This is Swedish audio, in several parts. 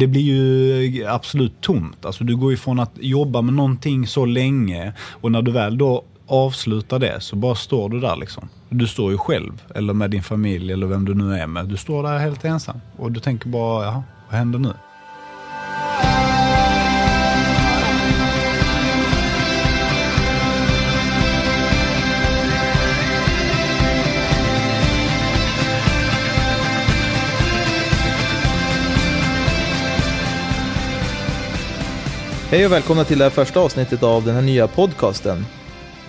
det blir ju absolut tomt. Alltså du går ifrån att jobba med någonting så länge och när du väl då avslutar det så bara står du där liksom. Du står ju själv, eller med din familj eller vem du nu är med. Du står där helt ensam och du tänker bara, jaha, vad händer nu? Hej och välkomna till det här första avsnittet av den här nya podcasten.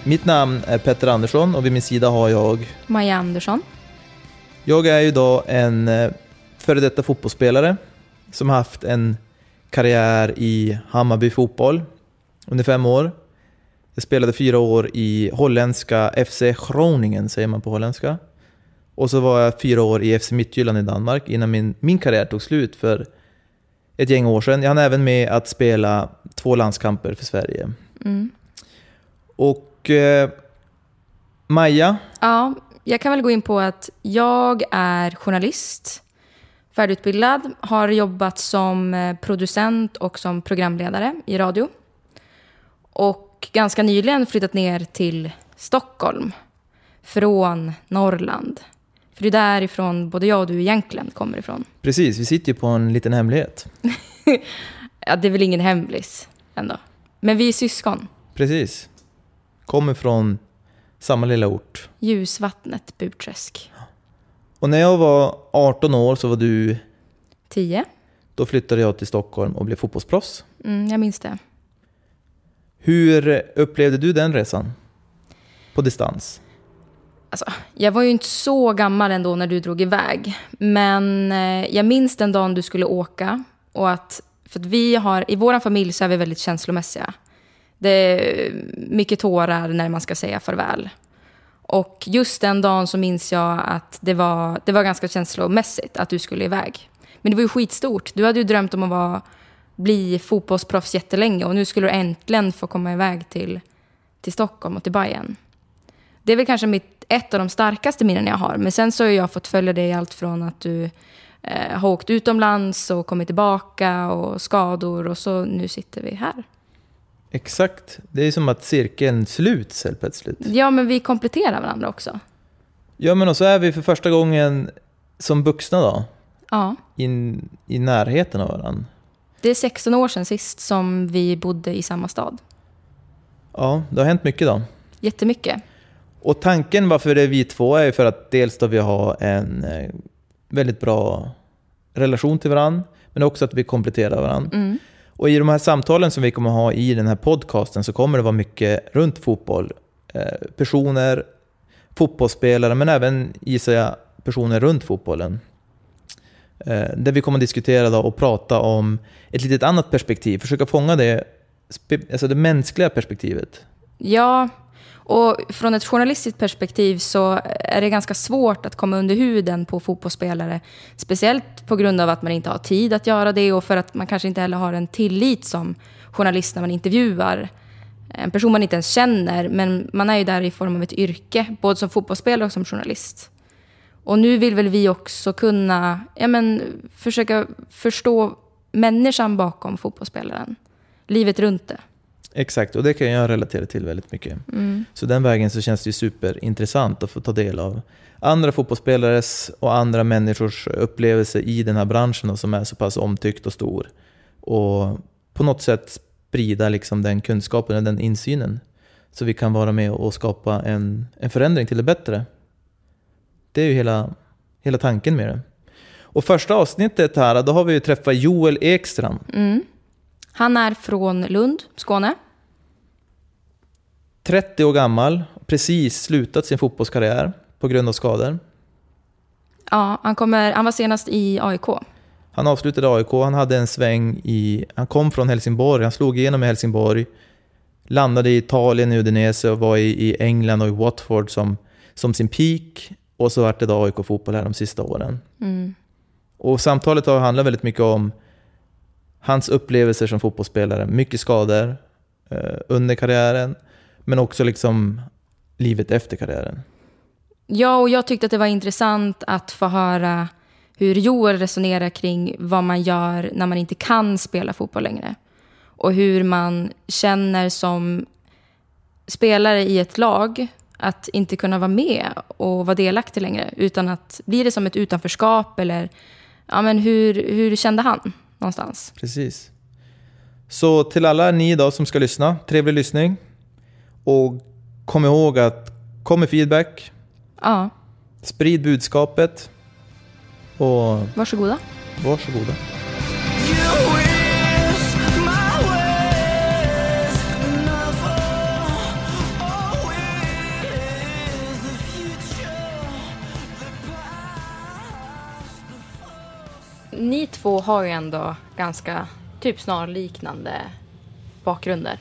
Mitt namn är Petter Andersson och vid min sida har jag... Maja Andersson. Jag är ju då en eh, före detta fotbollsspelare som har haft en karriär i Hammarby fotboll under fem år. Jag spelade fyra år i holländska FC Groningen, säger man på holländska. Och så var jag fyra år i FC Midtjylland i Danmark innan min, min karriär tog slut för ett gäng år sedan. Jag hann även med att spela två landskamper för Sverige. Mm. Och eh, Maja, Ja, jag kan väl gå in på att jag är journalist, färdigutbildad, har jobbat som eh, producent och som programledare i radio. Och ganska nyligen flyttat ner till Stockholm från Norrland. För det är därifrån både jag och du egentligen kommer ifrån. precis, vi sitter ju på en liten hemlighet. Ja, det är väl ingen hemlis ändå. Men vi är syskon. Precis. Kommer från samma lilla ort. Ljusvattnet, Burträsk. Och när jag var 18 år så var du, 10. då flyttade jag till Stockholm och blev fotbollsproffs. Mm, jag minns det. Hur upplevde du den resan? På distans? Alltså, jag var ju inte så gammal ändå när du drog iväg. Men eh, jag minns den dagen du skulle åka. Och att, för att vi har, I vår familj så är vi väldigt känslomässiga. Det är mycket tårar när man ska säga farväl. Och just den dagen så minns jag att det var, det var ganska känslomässigt att du skulle iväg. Men det var ju skitstort. Du hade ju drömt om att vara, bli fotbollsproffs jättelänge och nu skulle du äntligen få komma iväg till, till Stockholm och till Bayern. Det är väl kanske mitt, ett av de starkaste minnen jag har. Men sen så har jag fått följa det i allt från att du eh, har åkt utomlands och kommit tillbaka och skador och så nu sitter vi här. Exakt. Det är som att cirkeln sluts helt plötsligt. Ja, men vi kompletterar varandra också. Ja, men och så är vi för första gången som vuxna då, Ja. in, i närheten av varandra. Det är 16 år sedan sist som vi bodde i samma stad. Ja, det har hänt mycket då. Jättemycket. Och tanken varför det är vi två är ju för att dels då vi har en eh, väldigt bra relation till varandra, men också att vi kompletterar varandra. Mm. Och i de här samtalen som vi kommer ha i den här podcasten så kommer det vara mycket runt fotboll. Eh, personer, fotbollsspelare, men även gissar jag personer runt fotbollen. Eh, där vi kommer att diskutera då och prata om ett litet annat perspektiv, försöka fånga det, alltså det mänskliga perspektivet. Ja, och från ett journalistiskt perspektiv så är det ganska svårt att komma under huden på fotbollsspelare. Speciellt på grund av att man inte har tid att göra det och för att man kanske inte heller har en tillit som journalist när man intervjuar en person man inte ens känner. Men man är ju där i form av ett yrke, både som fotbollsspelare och som journalist. Och nu vill väl vi också kunna ja, men, försöka förstå människan bakom fotbollsspelaren. Livet runt det. Exakt, och det kan jag relatera till väldigt mycket. Så den vägen så känns det ju superintressant att få ta del av andra fotbollsspelares och andra människors upplevelse i den här branschen och som är så pass omtyckt och stor. Och på något sätt sprida liksom den kunskapen och den insynen. Så vi kan vara med och skapa en, en förändring till det bättre. Det är ju hela, hela tanken med det. Och första avsnittet här, då har vi ju träffat Joel Ekstrand. Mm. Han är från Lund, Skåne. 30 år gammal, precis slutat sin fotbollskarriär på grund av skador. Ja, han, kommer, han var senast i AIK. Han avslutade AIK, han hade en sväng i... Han kom från Helsingborg, han slog igenom i Helsingborg. Landade i Italien, i Udinese och var i, i England och i Watford som, som sin peak. Och så vart det då AIK-fotboll här de sista åren. Mm. Och samtalet har handlat väldigt mycket om hans upplevelser som fotbollsspelare. Mycket skador eh, under karriären, men också liksom livet efter karriären. Ja, och jag tyckte att det var intressant att få höra hur Joel resonerar kring vad man gör när man inte kan spela fotboll längre. Och hur man känner som spelare i ett lag att inte kunna vara med och vara delaktig längre. Utan att blir det som ett utanförskap eller ja, men hur, hur kände han någonstans? Precis. Så till alla ni då som ska lyssna, trevlig lyssning. Och kom ihåg att kom med feedback. Ja, Sprid budskapet. Och varsågoda. varsågoda. Ni två har ju ändå ganska typ snarliknande bakgrunder.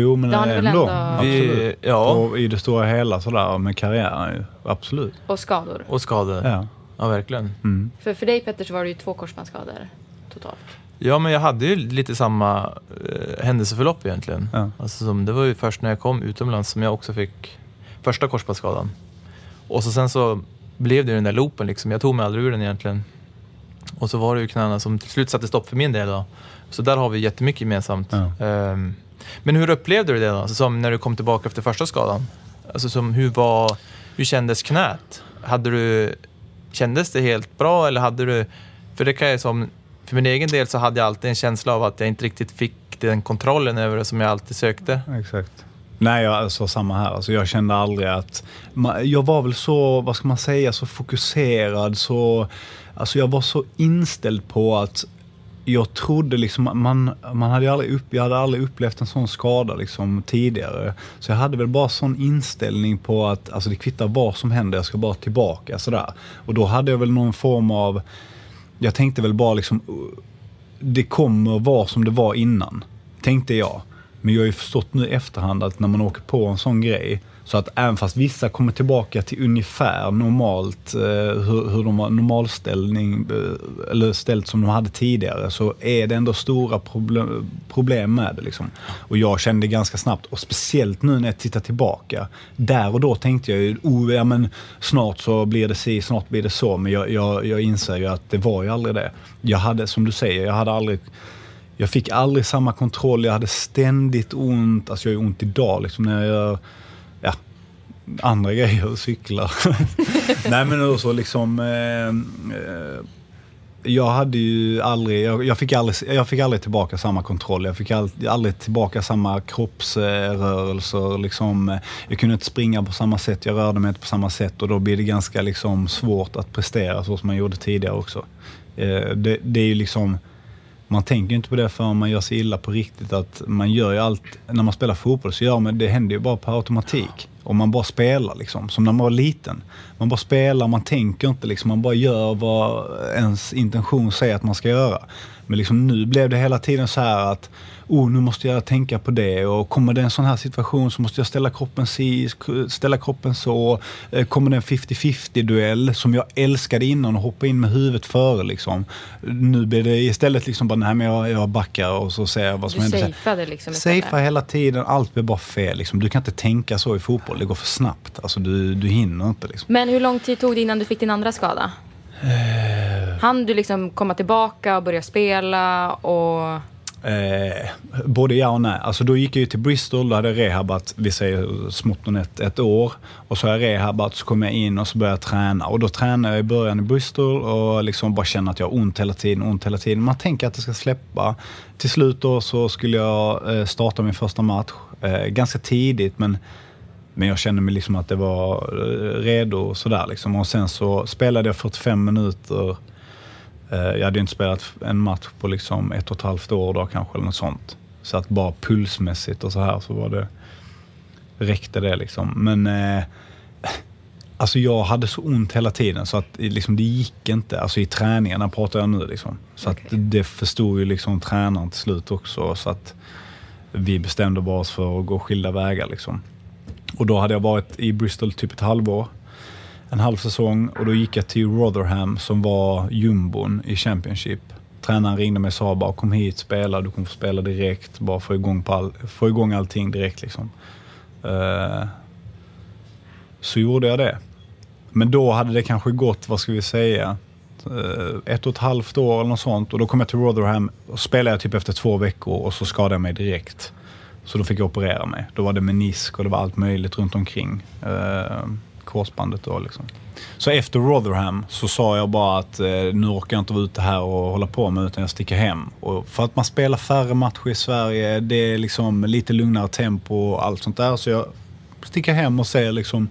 Jo, men väl ändå. ändå- Absolut. Vi, ja, Och I det stora hela sådär med karriären ju. Absolut. Och skador. och skador. Ja, Ja. verkligen. Mm. För, för dig Petter så var det ju två korsbandsskador totalt. Ja, men jag hade ju lite samma eh, händelseförlopp egentligen. Ja. Alltså, som, det var ju först när jag kom utomlands som jag också fick första korsbandsskadan. Och så sen så blev det ju den där loopen liksom. Jag tog mig aldrig ur den egentligen. Och så var det ju knäna som till slut satte stopp för min del då. Så där har vi jättemycket gemensamt. Ja. Ehm, men hur upplevde du det då? Alltså, som när du kom tillbaka efter första skadan? Alltså som hur var, hur kändes knät? Hade du, kändes det helt bra eller hade du, för det kan jag som, för min egen del så hade jag alltid en känsla av att jag inte riktigt fick den kontrollen över det som jag alltid sökte. Exakt. Nej, jag, alltså, samma här. Alltså, jag kände aldrig att... Man, Jag var väl så, vad ska man säga, så fokuserad. Så, alltså, jag var så inställd på att jag trodde liksom, man, man hade ju aldrig upp, jag hade aldrig upplevt en sån skada liksom, tidigare. Så jag hade väl bara sån inställning på att alltså, det kvittar vad som händer, jag ska bara tillbaka. Sådär. Och då hade jag väl någon form av, jag tänkte väl bara liksom, det kommer vara som det var innan. Tänkte jag. Men jag har ju förstått nu i efterhand att när man åker på en sån grej, så att även fast vissa kommer tillbaka till ungefär normalt, eh, hur, hur de var normalställning, eh, eller ställt som de hade tidigare, så är det ändå stora problem, problem med det. Liksom. Och jag kände ganska snabbt, och speciellt nu när jag tittar tillbaka, där och då tänkte jag ju, oh, ja, men snart så blir det si, snart blir det så, men jag, jag, jag inser ju att det var ju aldrig det. Jag hade, som du säger, jag hade aldrig jag fick aldrig samma kontroll, jag hade ständigt ont. Alltså jag har ont idag liksom när jag gör andra grejer, cyklar. Nej men och så liksom... Eh, eh, jag hade ju aldrig, jag, jag, fick aldrig, jag fick aldrig tillbaka samma kontroll. Jag fick aldrig, aldrig tillbaka samma kroppsrörelser. Liksom. Jag kunde inte springa på samma sätt, jag rörde mig inte på samma sätt och då blir det ganska liksom, svårt att prestera så som man gjorde tidigare också. Eh, det, det är ju liksom man tänker ju inte på det förrän man gör sig illa på riktigt. Att man gör ju allt, när man spelar fotboll så gör man det händer ju bara på automatik. Och man bara spelar liksom, som när man var liten. Man bara spelar, man tänker inte liksom, man bara gör vad ens intention säger att man ska göra. Men liksom nu blev det hela tiden så här att oh, nu måste jag tänka på det och kommer det en sån här situation så måste jag ställa kroppen si, ställa kroppen så. Eh, Kommer det en 50-50 duell som jag älskade innan och hoppa in med huvudet före liksom. Nu blir det istället liksom bara, nej men jag, jag backar och så ser jag vad som Du händer. safeade liksom. Safea hela tiden, allt blir bara fel. Liksom. Du kan inte tänka så i fotboll, det går för snabbt. Alltså, du, du hinner inte. Liksom. Men hur lång tid tog det innan du fick din andra skada? Eh. Han du liksom komma tillbaka och börja spela och... Eh, både ja och nej. Alltså då gick jag ju till Bristol, då hade jag rehabat, vi säger smått om ett, ett år. Och så har jag rehabat, så kom jag in och så började jag träna. Och då tränade jag i början i Bristol och liksom bara kände att jag har ont hela tiden, ont hela tiden. Man tänker att det ska släppa. Till slut då så skulle jag eh, starta min första match. Eh, ganska tidigt men men jag kände mig liksom att det var eh, redo och sådär liksom. Och sen så spelade jag 45 minuter Eh, Jag hade inte spelat en match på liksom ett och ett halvt år då kanske eller något sånt. Så att bara pulsmässigt och så här så var det, räckte det liksom. Men eh, alltså jag hade så ont hela tiden så att liksom, det gick inte. Alltså i träningarna pratar jag nu liksom. Så att Okej. det förstod ju liksom tränaren till slut också. Så att vi bestämde bara oss för att gå skilda vägar liksom. Och då hade jag varit i Bristol typ ett halvår en halv säsong och då gick jag till Rotherham som var jumbon i Championship. Tränaren ringde mig och sa bara kom hit, spela, du kommer få spela direkt. Bara få igång, på all, få igång allting direkt liksom. Uh, så gjorde jag det. Men då hade det kanske gått, vad ska vi säga, eh, ett och ett halvt år eller något sånt. Och då kom jag till Rotherham och spelade jag typ efter två veckor och så skadade jag mig direkt. Så då fick jag operera mig. Då var det menisk och det var allt möjligt runt omkring eh, korsbandet då liksom. Så efter Rotherham så sa jag bara att eh, nu orkar jag inte vara ute här och hålla på med utan jag sticker hem. Och för att man spelar färre matcher i Sverige, det är liksom lite lugnare tempo och allt sånt där. Så jag sticker hem och ser liksom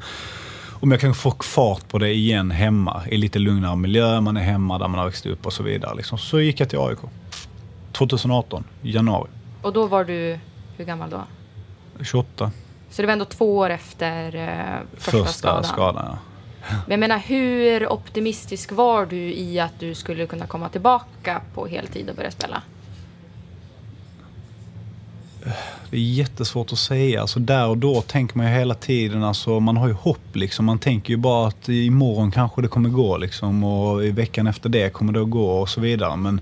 om jag kan få fart på det igen hemma i lite lugnare miljö, man är hemma där man har växt upp och så vidare. Liksom. Så gick jag till AIK. 2018, januari. Och då var du, hur gammal då? 28. Så det var ändå två år efter eh, första, Första skadan. skadan. ja. Men jag menar, hur optimistisk var du i att du skulle kunna komma tillbaka på heltid och börja spela? Det är jättesvårt att säga. Alltså där och då tänker man ju hela tiden, alltså man har ju hopp liksom. Man tänker ju bara att imorgon kanske det kommer gå liksom och i veckan efter det kommer det att gå och så vidare. Men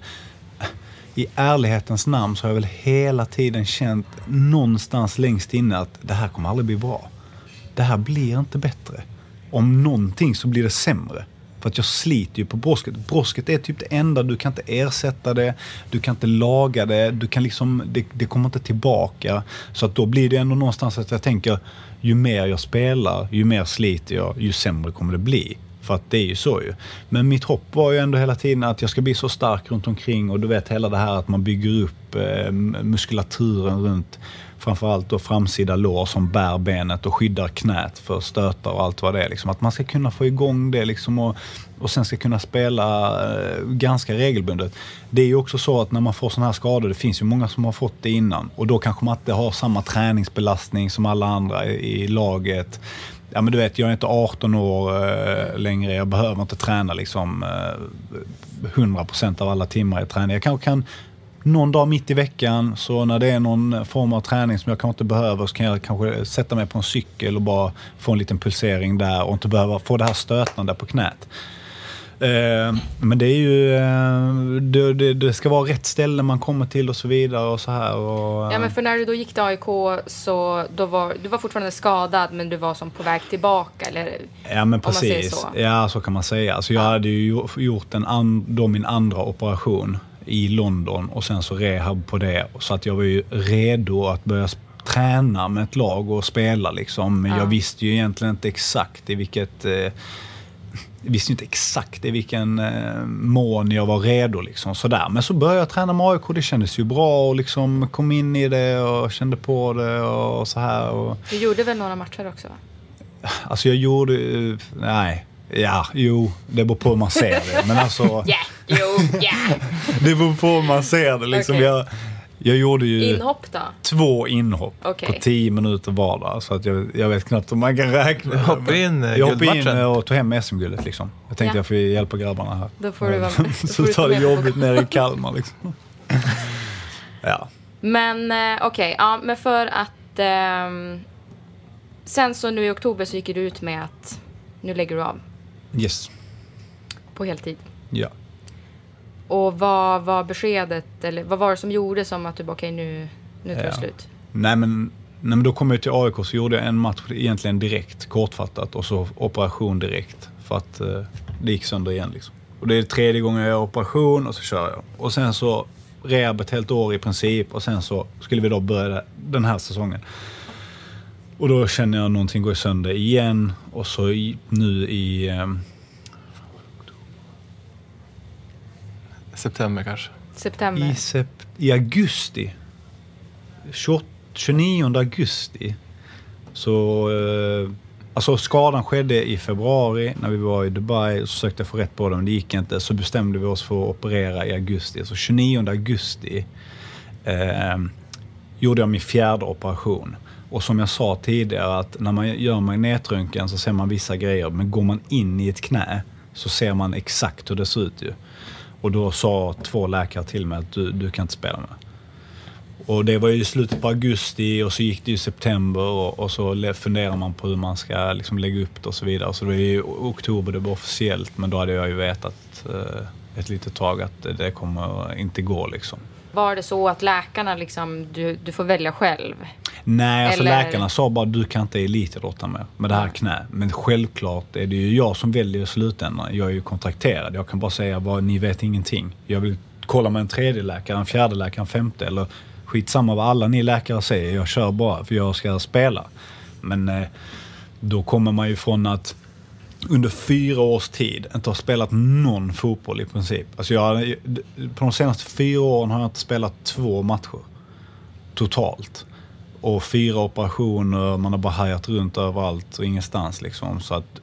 i ärlighetens namn så har jag väl hela tiden känt någonstans längst inne att det här kommer aldrig bli bra. Det här blir inte bättre. Om någonting så blir det sämre. För att jag sliter ju på brosket. Brosket är typ det enda, du kan inte ersätta det, du kan inte laga det, du kan liksom, det, det kommer inte tillbaka. Så att då blir det ändå någonstans att jag tänker, ju mer jag spelar, ju mer sliter jag, ju sämre kommer det bli. För att det är ju så ju. Men mitt hopp var ju ändå hela tiden att jag ska bli så stark runt omkring och du vet hela det här att man bygger upp eh, muskulaturen runt framförallt då framsida lår som bär benet och skyddar knät för stötar och allt vad det är. Liksom. Att man ska kunna få igång det liksom och, och sen ska kunna spela eh, ganska regelbundet. Det är ju också så att när man får sådana här skador, det finns ju många som har fått det innan och då kanske man inte har samma träningsbelastning som alla andra i, i laget. Ja men du vet, jag är inte 18 år eh, längre, jag behöver inte träna liksom eh, 100% av alla timmar i träning. Jag kanske kan någon dag mitt i veckan, så när det är någon form av träning som jag kanske inte behöver så kan jag kanske sätta mig på en cykel och bara få en liten pulsering där och inte behöva få det här stötande på knät. Eh, men det är ju, eh, det, det, det ska vara rätt ställe man kommer till och så vidare och så här. Och, Ja, men för när du då gick till AIK så då var du var fortfarande skadad men du var som på väg tillbaka eller? Ja men precis. så. Ja så kan man säga. Alltså, jag hade ju gjort- en an, då min andra operation i London och sen så rehab på det. Så att jag var ju redo att börja träna med ett lag och spela liksom. Men Ja. jag visste ju egentligen inte exakt i vilket... Eh, visste ju inte exakt i vilken eh, mån jag var redo. Liksom, sådär. Men så började jag träna med AIK. Det kändes ju bra och liksom kom in i det och kände på det och så här. Och, Du gjorde väl några matcher också? Alltså jag gjorde... Nej. Ja, jo, det beror på hur man ser det. Men alltså, Ja, jo, ja. det beror på hur man ser det. Liksom. Okej. Jag, jag gjorde ju Inhopp då? två inhopp Okej. på tio minuter vardera. Så att jag, jag vet knappt om man kan räkna. Hoppa in eh, Jag hoppade in guldmatchen. och tog hem SM-guldet. Liksom. Jag tänkte Ja. jag får hjälpa grabbarna här. Då får du vara med. Så tar ta det jobbigt nere i Kalmar. Liksom. ja. Men eh, okej, ja, men för att... ehm, sen så nu i oktober så gick du ut med att nu lägger du av Yes. på heltid. Ja. Och vad var beskedet, eller vad var det som gjorde som att du bara okej nu, nu tar det Ja. slut? Nej men, nej men då kom jag till AIK så gjorde jag en match egentligen direkt, kortfattat. Och så operation direkt. För att eh, det gick sönder igen liksom. Och det är tredje gången jag gör operation och så kör jag. Och sen så rehab ett helt år i princip. Och sen så skulle vi då börja den här säsongen. Och då känner jag någonting går sönder igen. Och så i, nu i... September kanske. September? I, sept- I augusti. 28, 29 augusti. Så... Eh, alltså skadan skedde i februari när vi var i Dubai. Så försökte jag få rätt på det men det gick inte. Så bestämde vi oss för att operera i augusti. Så 29 augusti eh, gjorde jag min fjärde operation. Och som jag sa tidigare att när man gör magnetröntgen så ser man vissa grejer. Men går man in i ett knä så ser man exakt hur det ser ut ju. Och då sa två läkare till mig att du, du kan inte spela med. Och det var ju i slutet på augusti och så gick det i september och, och så funderar man på hur man ska liksom lägga upp det och så vidare. Så det var ju oktober det var officiellt men då hade jag ju vetat eh, ett litet tag att det kommer inte gå liksom. Var det så att läkarna liksom, du, du får välja själv? Nej, alltså Eller- läkarna sa bara du kan inte elitidrotta mer med det här knä. Men självklart är det ju jag som väljer i slutändan. Jag är ju kontrakterad. Jag kan bara säga vad ni vet ingenting. Jag vill kolla med en tredje läkare, en fjärde läkare, en femte eller skitsamma vad alla ni läkare säger. Jag kör bara för jag ska spela. Men eh, då kommer man ju från att under fyra års tid inte har spelat någon fotboll i princip. Alltså jag, på de senaste fyra åren har jag inte spelat två matcher totalt. Och fyra operationer, man har bara hajat runt överallt och ingenstans liksom. Så att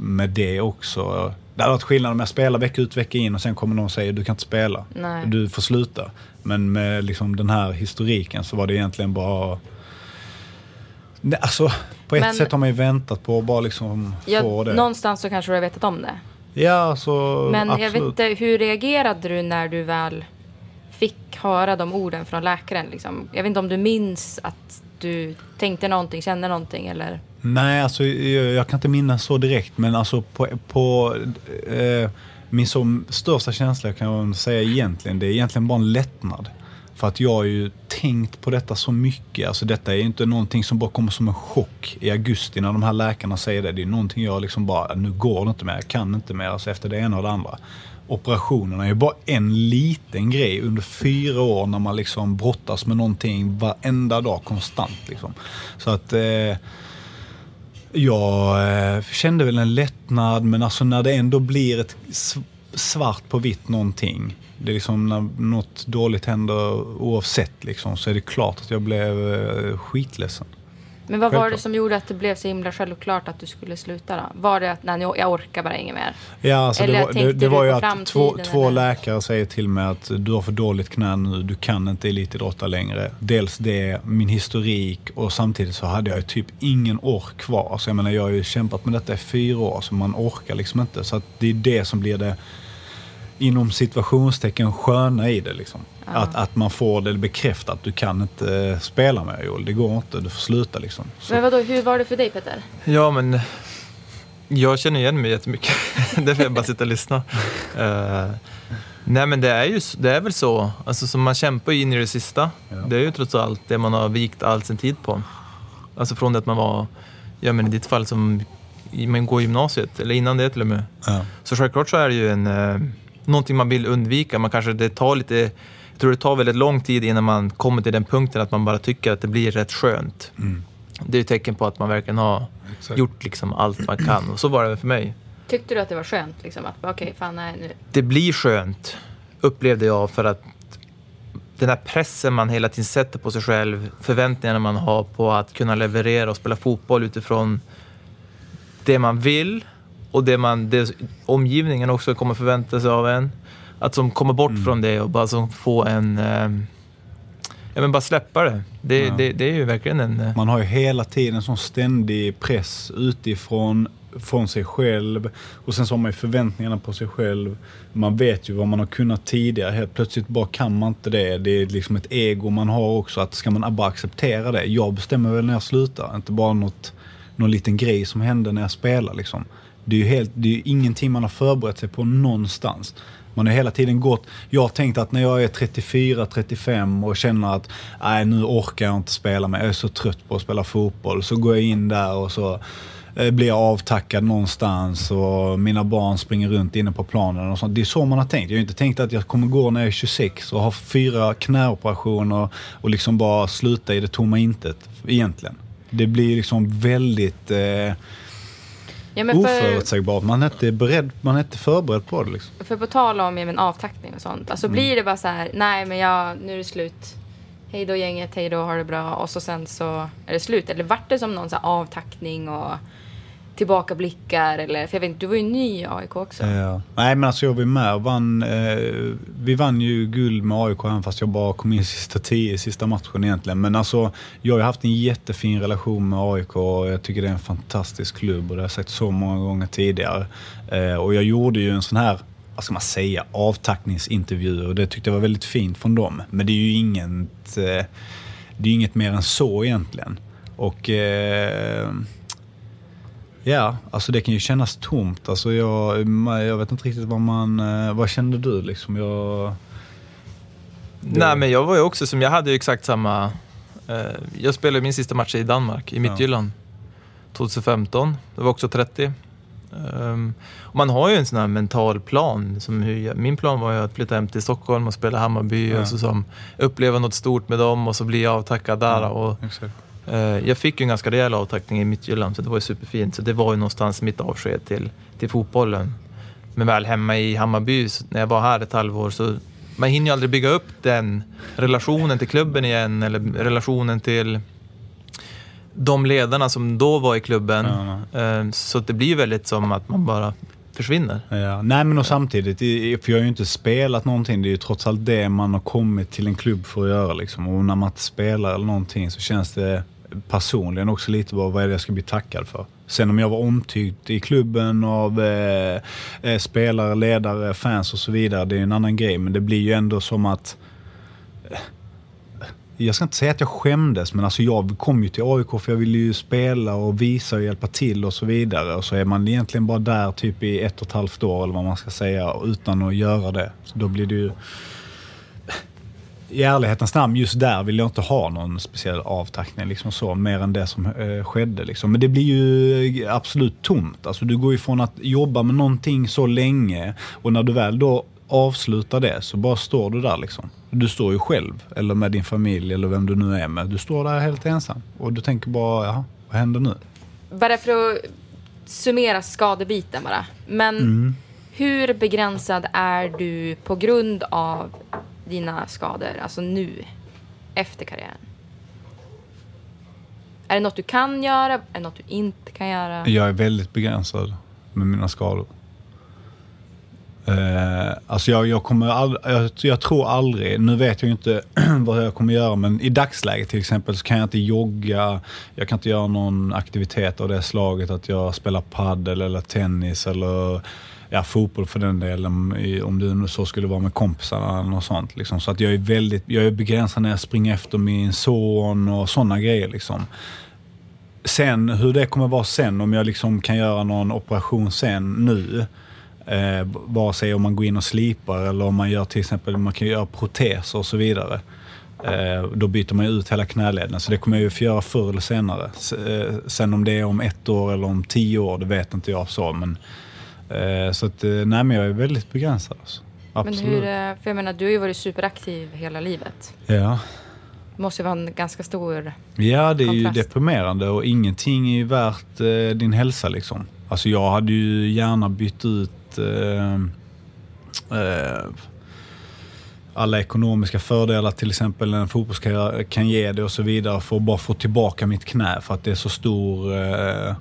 med det också. Det hade varit skillnad om jag spelar vecka ut vecka in och sen kommer någon och säger du kan inte spela. Nej. Du får sluta. Men med liksom den här historiken så var det egentligen bara... Nej, Alltså, på ett Men- sätt har man ju väntat på att bara liksom Ja, få det. någonstans så kanske du har vetat om det. Ja, alltså Men jag absolut. vet inte, hur reagerade du när du väl fick höra de orden från läkaren? Liksom? Jag vet inte om du minns att du tänkte någonting, kände någonting eller? Nej, alltså jag, jag kan inte minnas så direkt. Men alltså på, på eh, min som största känsla kan jag säga egentligen, det är egentligen bara en lättnad. För att jag har ju tänkt på detta så mycket. Alltså detta är ju inte någonting som bara kommer som en chock i augusti när de här läkarna säger det. Det är någonting jag liksom bara, nu går det inte mer, jag kan inte mer. Alltså efter det ena och det andra. Operationerna är ju bara en liten grej under fyra år när man liksom brottas med någonting varenda dag konstant. Liksom. Så att eh, jag eh, kände väl en lättnad, men alltså när det ändå blir ett svart på vitt någonting. Det är liksom när något dåligt händer oavsett liksom, så är det klart att jag blev eh, skitledsen. Men vad var det som gjorde att det blev så himla självklart att du skulle sluta då? Var det att nej, jag orkar bara inget mer? Ja, alltså Eller det, var, det, det var ju att två, två läkare säger till mig att du har för dåligt knä nu, du kan inte elitidrotta längre. Dels det, min historik och samtidigt så hade jag ju typ ingen ork kvar. Så jag menar, jag har ju kämpat med detta i fyra år så man orkar liksom inte. Så det är det som blir det inom situationstecken sköna i det. Liksom. Att, att man får det bekräftat. Du kan inte eh, spela med Joel. Det går inte. Du får sluta liksom. Så, Men vadå, hur var det för dig Peter? Ja, men jag känner igen mig jättemycket. Därför jag bara sitter och lyssnar. Eh, nej, men det är ju det är väl så. Alltså, så man kämpar ju in i det sista. Ja. Det är ju trots allt det man har vikt all sin tid på. Alltså från det att man var, ja men i ditt fall som man går gymnasiet, eller innan det till och med. ja. Så självklart så är det ju en, eh, någonting man vill undvika. Man kanske, det tar lite, jag tror det tar väldigt lång tid innan man kommer till den punkten att man bara tycker att det blir rätt skönt. Mm. Det är ett tecken på att man verkligen har Exakt. gjort liksom allt man kan. Och så var det för mig. Tyckte du att det var skönt liksom? Att okej, fan nej nu. Det blir skönt, upplevde jag, för att den här pressen man hela tiden sätter på sig själv, förväntningarna man har på att kunna leverera och spela fotboll utifrån det man vill och det, man, det omgivningen också kommer förvänta sig av en. Att som kommer bort från det och bara som få en... Eh, ja men bara släppa det. Det, Ja. det, det är ju verkligen en... eh, Man har ju hela tiden en sån ständig press utifrån, från sig själv. Och sen så har man ju förväntningarna på sig själv. Man vet ju vad man har kunnat tidigare. Helt plötsligt bara kan man inte det. Det är liksom ett ego man har också. Att ska man bara acceptera det? Jag bestämmer väl när jag slutar. Inte bara något, någon liten grej som hände när jag spelar liksom. Det är ju helt, det är ingenting man har förberett sig på någonstans. Man har hela tiden gått... Jag har tänkt att när jag är 34, 35 och känner att nej, nu orkar jag inte spela mer. Jag är så trött på att spela fotboll. Så går jag in där och så eh, blir jag avtackad någonstans och mina barn springer runt inne på planen. Och sånt. Det är så man har tänkt. Jag har inte tänkt att jag kommer gå när jag är 26 och ha fyra knäoperationer och liksom bara sluta i det tomma intet egentligen. Det blir liksom väldigt eh, Ja, men för, oförutsägbart. Man är inte beredd, man är inte förberedd på det liksom. för på tal om även avtackning och sånt. Alltså Mm. blir det bara så här, nej men jag, nu är det slut. Hej då gänget, hej då, ha det bra. Och så sen så är det slut. Eller vart det som någon så här avtackning och tillbakablickar? Eller, för jag vet inte, du var ju ny i AIK också. Ja. Nej men alltså jag var med och vann. Eh, vi vann ju guld med AIK även fast jag bara kom in sista tio sista matchen egentligen. Men alltså jag har ju haft en jättefin relation med AIK och jag tycker det är en fantastisk klubb och det har jag sagt så många gånger tidigare. Eh, och jag gjorde ju en sån här vad ska man säga, avtackningsintervju och det tyckte jag var väldigt fint från dem. Men det är ju inget, eh, det är inget mer än så egentligen. Och eh, Ja, alltså det kan ju kännas tomt. Alltså jag, jag vet inte riktigt vad man... eh, Vad kände du liksom? Jag... Nej, men jag var ju också som, jag hade ju exakt samma... Eh, jag spelade min sista match i Danmark, i Midtjylland, 2015. Det var också 30. Ehm, och man har ju en sån här mental plan. Som hur min plan var ju att flytta hem till Stockholm och spela Hammarby Ja. och så som, uppleva något stort med dem och så bli avtackad där. Och, Exakt. Eh, jag fick ju en ganska rejäl avtackning i Midtjylland, så det var ju superfint. Så det var ju någonstans mitt avsked till, till fotbollen. Men väl hemma i Hammarby, när jag var här ett halvår, så man hinner ju aldrig bygga upp den relationen till klubben igen eller relationen till de ledarna som då var i klubben. Eh, Så det blir ju väldigt som att man bara försvinner. Ja. Nej men och samtidigt, för jag har ju inte spelat någonting. Det är ju trots allt det man har kommit till en klubb för att göra. Liksom. Och när man inte spelar eller någonting så känns det personligen också lite vad, vad är det jag ska bli tackad för. Sen om jag var omtyckt i klubben av eh, eh, spelare, ledare, fans och så vidare, det är en annan grej. Men det blir ju ändå som att eh, jag ska inte säga att jag skämdes, men alltså jag kom ju till AIK för jag ville ju spela och visa och hjälpa till och så vidare. Och så är man egentligen bara där typ i ett och ett halvt år eller vad man ska säga utan att göra det. Så då blir det ju... I ärlighetens namn, just där vill jag inte ha någon speciell avtackning liksom så, mer än det som eh, skedde. Liksom. Men det blir ju absolut tomt. Alltså, du går ifrån att jobba med någonting så länge och när du väl då avslutar det så bara står du där liksom. Du står ju själv, eller med din familj eller vem du nu är med. Du står där helt ensam och du tänker bara, jaha, vad händer nu? Bara för att summera skadebiten bara. Men Mm. hur begränsad är du på grund av dina skador, alltså nu, efter karriären? Är det något du kan göra? Är det något du inte kan göra? Jag är väldigt begränsad med mina skador. Uh, alltså jag, jag kommer all, jag, jag tror aldrig, nu vet jag ju inte vad jag kommer göra, men i dagsläget till exempel så kan jag inte jogga, jag kan inte göra någon aktivitet av det slaget att jag spelar paddel eller tennis eller ja, fotboll för den delen, om det nu så skulle vara med kompisarna eller något sånt. Liksom. Så att jag är väldigt, jag är begränsad när jag springer efter min son och sådana grejer. Liksom. Sen hur det kommer vara sen, om jag liksom kan göra någon operation sen nu. Eh, vare sig om man går in och slipar eller om man gör till exempel man kan göra proteser och så vidare. Eh, då byter man ut hela knäleden. Så det kommer jag ju få göra förr eller senare. Eh, sen om det är om ett år eller om tio år, det vet inte jag så. Men, eh, så att, eh, nej men jag är väldigt begränsad. Alltså. Men Absolut. hur, eh, för jag menar, du har ju varit superaktiv hela livet. Ja. Det måste ju vara en ganska stor... Ja, det är ju Kontrast. deprimerande och ingenting är ju värt eh, din hälsa liksom. Alltså jag hade ju gärna bytt ut eh, eh, alla ekonomiska fördelar till exempel en fotbollskarriär kan ge det och så vidare för att bara få tillbaka mitt knä för att det är så stor eh,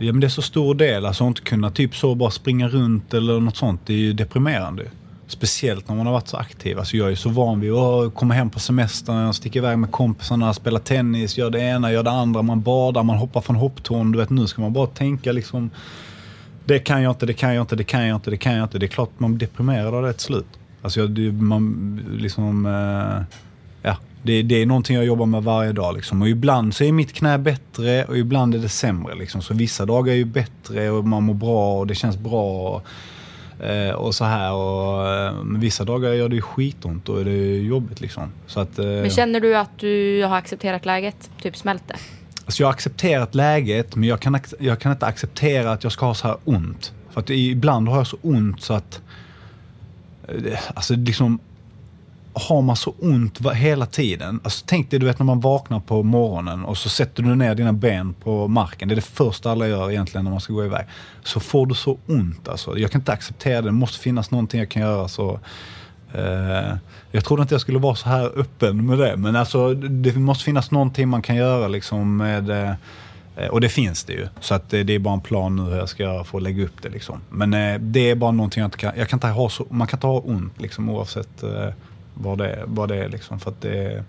Ja men det är så stor del, alltså att inte kunna typ så bara springa runt eller något sånt, det är ju deprimerande. Speciellt när man har varit så aktiv. Alltså jag är så van vid att komma hem på semestern, sticka iväg med kompisarna, spela tennis, göra det ena, göra det andra. Man badar, man hoppar från hopptorn. Du vet, nu ska man bara tänka liksom... Det kan jag inte, det kan jag inte, det kan jag inte, det kan jag inte. Det är klart man blir deprimerad av det till slut. Alltså jag, det, man liksom... Eh, ja, det, det är någonting jag jobbar med varje dag. Liksom. Och ibland så är mitt knä bättre och ibland är det sämre. Liksom. Så vissa dagar är ju bättre och man mår bra och det känns bra. Och, eh, och så här. Och, eh, vissa dagar gör det skitont och det är jobbigt. Liksom. Så att, eh, Men känner du att du har accepterat läget? Typ smält det? Alltså jag har accepterat läget, men jag kan, jag kan inte acceptera att jag ska ha så här ont. För att ibland har jag så ont så att... eh, Alltså liksom... Har man så ont hela tiden. Alltså tänk dig du vet när man vaknar på morgonen och så sätter du ner dina ben på marken. Det är det första alla gör egentligen när man ska gå iväg. Så får du så ont alltså. Jag kan inte acceptera det. Det måste finnas någonting jag kan göra så... Eh, jag trodde inte jag skulle vara så här öppen med det. Men alltså det måste finnas någonting man kan göra liksom med... eh, och det finns det ju. Så att eh, det är bara en plan nu hur jag ska göra för att lägga upp det liksom. Men eh, det är bara någonting jag inte kan... Jag kan inte ha så, man kan inte ha ont liksom oavsett eh, vad, det, är- vad det är liksom. För att det,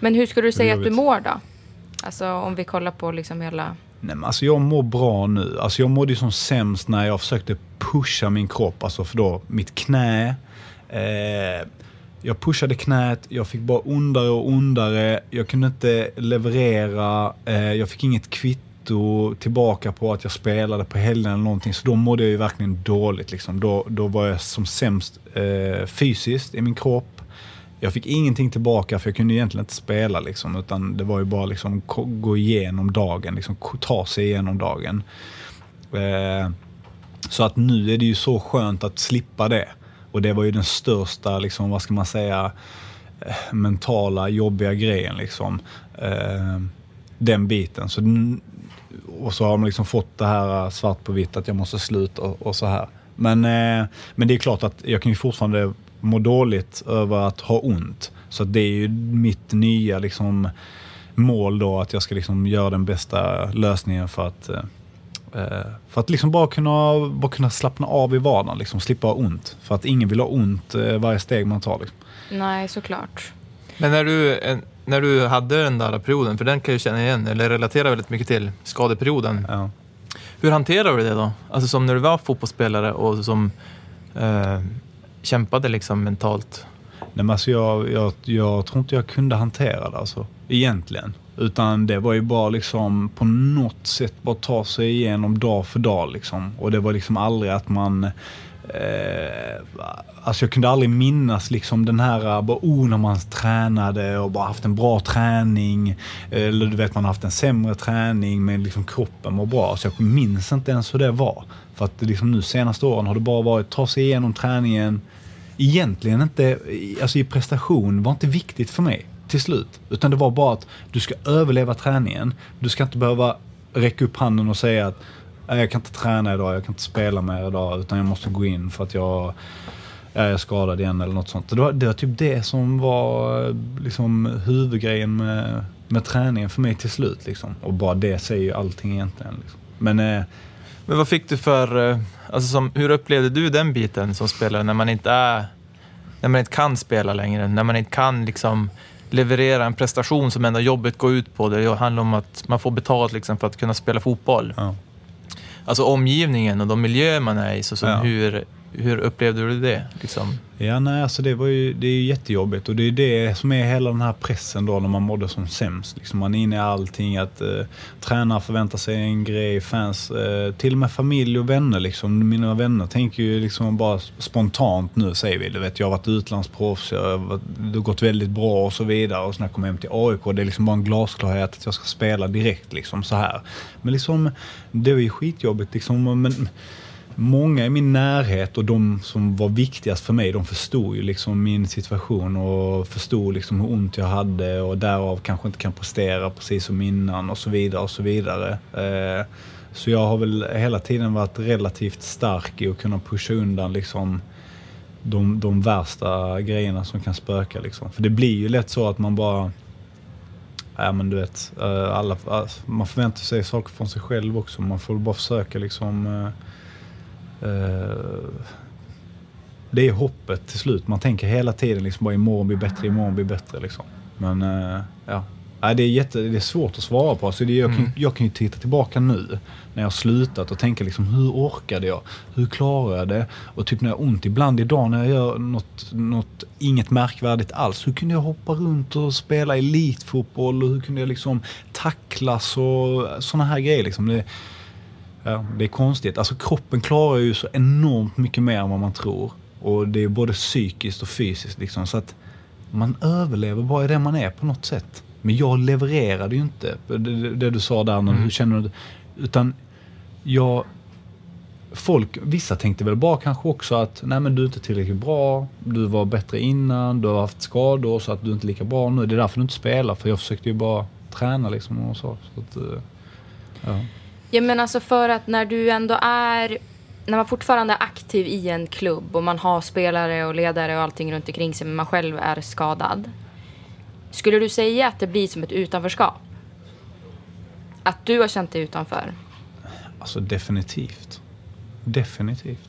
Men hur skulle du säga att du mår då? Alltså om vi kollar på liksom hela... Nej, men alltså jag mår bra nu. Alltså jag mådde som sämst när jag försökte pusha min kropp. Alltså för då mitt knä. Eh, jag pushade knät, jag fick bara ondare och ondare. Jag kunde inte leverera. Eh, jag fick inget kvitto kvitto tillbaka på att jag spelade på helgen eller någonting. Så då mådde jag ju verkligen dåligt. Liksom. Då, då var jag som sämst eh, fysiskt i min kropp. Jag fick ingenting tillbaka för jag kunde egentligen inte spela. Liksom, utan det var ju bara liksom gå igenom dagen, liksom, ta sig igenom dagen. Eh, så att nu är det ju så skönt att slippa det. Och det var ju den största, liksom, vad ska man säga, eh, mentala jobbiga grejen. Liksom. Eh, den biten. Så, och så har man liksom fått det här eh, svart på vitt att jag måste sluta och, och så här. Men, eh, men det är klart att jag kan ju fortfarande må dåligt över att ha ont. Så det är ju mitt nya liksom, mål då att jag ska liksom göra den bästa lösningen för att eh, Eh, För att liksom bara kunna, bara kunna slappna av i vardagen, liksom, slippa ha ont. För att ingen vill ha ont eh, varje steg man tar. Liksom. Nej, såklart. Men när du, en- när du hade den där perioden, för den kan jag känna igen, eller relatera väldigt mycket till, skadeperioden. Ja. Hur hanterar du det då? Alltså som när du var fotbollsspelare och som eh, kämpade liksom mentalt. Nej, men alltså jag, jag, jag tror inte jag kunde hantera det alltså, egentligen. Utan det var ju bara liksom på något sätt bara ta sig igenom dag för dag. Liksom. Och det var liksom aldrig att man... Eh, alltså jag kunde aldrig minnas liksom den här, bara, oh, när man tränade och bara haft en bra träning. Eh, eller du vet man har haft en sämre träning men liksom kroppen mår bra. Så jag minns inte ens hur det var. För att liksom nu senaste åren har det bara varit ta sig igenom träningen. Egentligen inte, alltså i prestation var inte viktigt för mig till slut. Utan det var bara att du ska överleva träningen. Du ska inte behöva räcka upp handen och säga att jag kan inte träna idag, jag kan inte spela mer idag utan jag måste gå in för att jag jag är skadad igen eller något sånt. Det var, det var typ det som var liksom huvudgrejen med, med träningen för mig till slut. Liksom. Och bara det säger ju allting egentligen. Liksom. Men eh, Men vad fick du för... eh, Alltså som, hur upplevde du den biten som spelare när man inte är... När man inte kan spela längre, när man inte kan liksom leverera en prestation som ändå jobbet går ut på. Det handlar om att man får betalt liksom för att kunna spela fotboll. ja. Alltså omgivningen och de miljöer man är i. Så som Ja. hur, hur upplevde du det? Liksom? Ja, nej, alltså det, var ju, det är ju jättejobbigt och det är det som är hela den här pressen då när man mådde som sämst. Liksom man är inne i allting, att eh, tränare förväntar sig en grej, fans, eh, till och med familj och vänner. Liksom. Mina vänner tänker ju liksom bara spontant nu, säger vi. Du vet, jag har varit utlandsproffs, jag har varit, det har gått väldigt bra och så vidare. Och så när jag kom hem till AIK, det är liksom bara en glasklarhet att jag ska spela direkt liksom så här. Men liksom, det var ju skitjobbigt liksom. Men, många i min närhet och de som var viktigast för mig, de förstod ju liksom min situation och förstod liksom hur ont jag hade och därav kanske inte kan prestera precis som innan och så vidare och så vidare. Eh, så jag har väl hela tiden varit relativt stark i att kunna pusha undan liksom de, de värsta grejerna som kan spöka liksom. För det blir ju lätt så att man bara Ja men du vet, eh, alla, alltså, man förväntar sig saker från sig själv också. Man får bara försöka liksom Eh, det är hoppet till slut. Man tänker hela tiden liksom bara imorgon blir bättre, imorgon blir bättre. Liksom. Men eh, ja, det, är jätte, det är svårt att svara på. Så det, jag, kan, Mm. jag kan ju titta tillbaka nu när jag har slutat och tänka liksom, hur orkade jag? Hur klarade jag det? Och typ när jag har ont ibland idag när jag gör något, något inget märkvärdigt alls. Hur kunde jag hoppa runt och spela elitfotboll? Och hur kunde jag liksom tacklas och sådana här grejer. Liksom. Det, Ja, det är konstigt. Alltså kroppen klarar ju så enormt mycket mer än vad man tror. Och det är både psykiskt och fysiskt liksom. Så att man överlever bara i det man är på något sätt. Men jag levererade ju inte. Det, det, du sa där, Mm. hur känner du? Utan jag... Folk, vissa tänkte väl bara kanske också att nej men du är inte tillräckligt bra, du var bättre innan, du har haft skador så att du är inte lika bra nu. Det är därför du inte spelar, för jag försökte ju bara träna liksom och så. så att, eh, ja. Ja, men alltså för att när du ändå är... När man fortfarande är aktiv i en klubb och man har spelare och ledare och allting runt omkring sig men man själv är skadad. Skulle du säga att det blir som ett utanförskap? Att du har känt dig utanför? Alltså definitivt. Definitivt.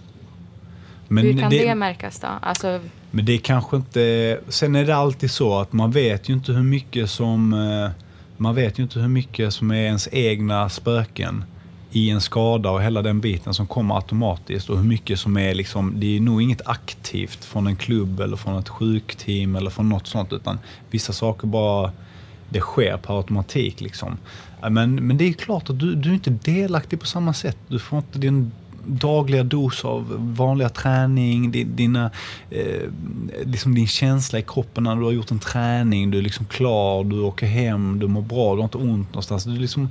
Men Hur kan det, märkas då? Alltså, Men det är kanske inte... Sen är det alltid så att man vet ju inte hur mycket som... eh, Man vet ju inte hur mycket som är ens egna spöken i en skada och hela den biten som kommer automatiskt och hur mycket som är liksom, det är nog inget aktivt från en klubb eller från ett sjukteam eller från något sånt utan vissa saker bara det sker per automatik. Liksom. Men, men det är klart att du, du är inte delaktig på samma sätt. Du får inte din dagliga dos av vanliga träning, din, dina, eh, liksom din känsla i kroppen när du har gjort en träning. Du är liksom klar, du åker hem, du mår bra, du har inte ont någonstans. Du liksom,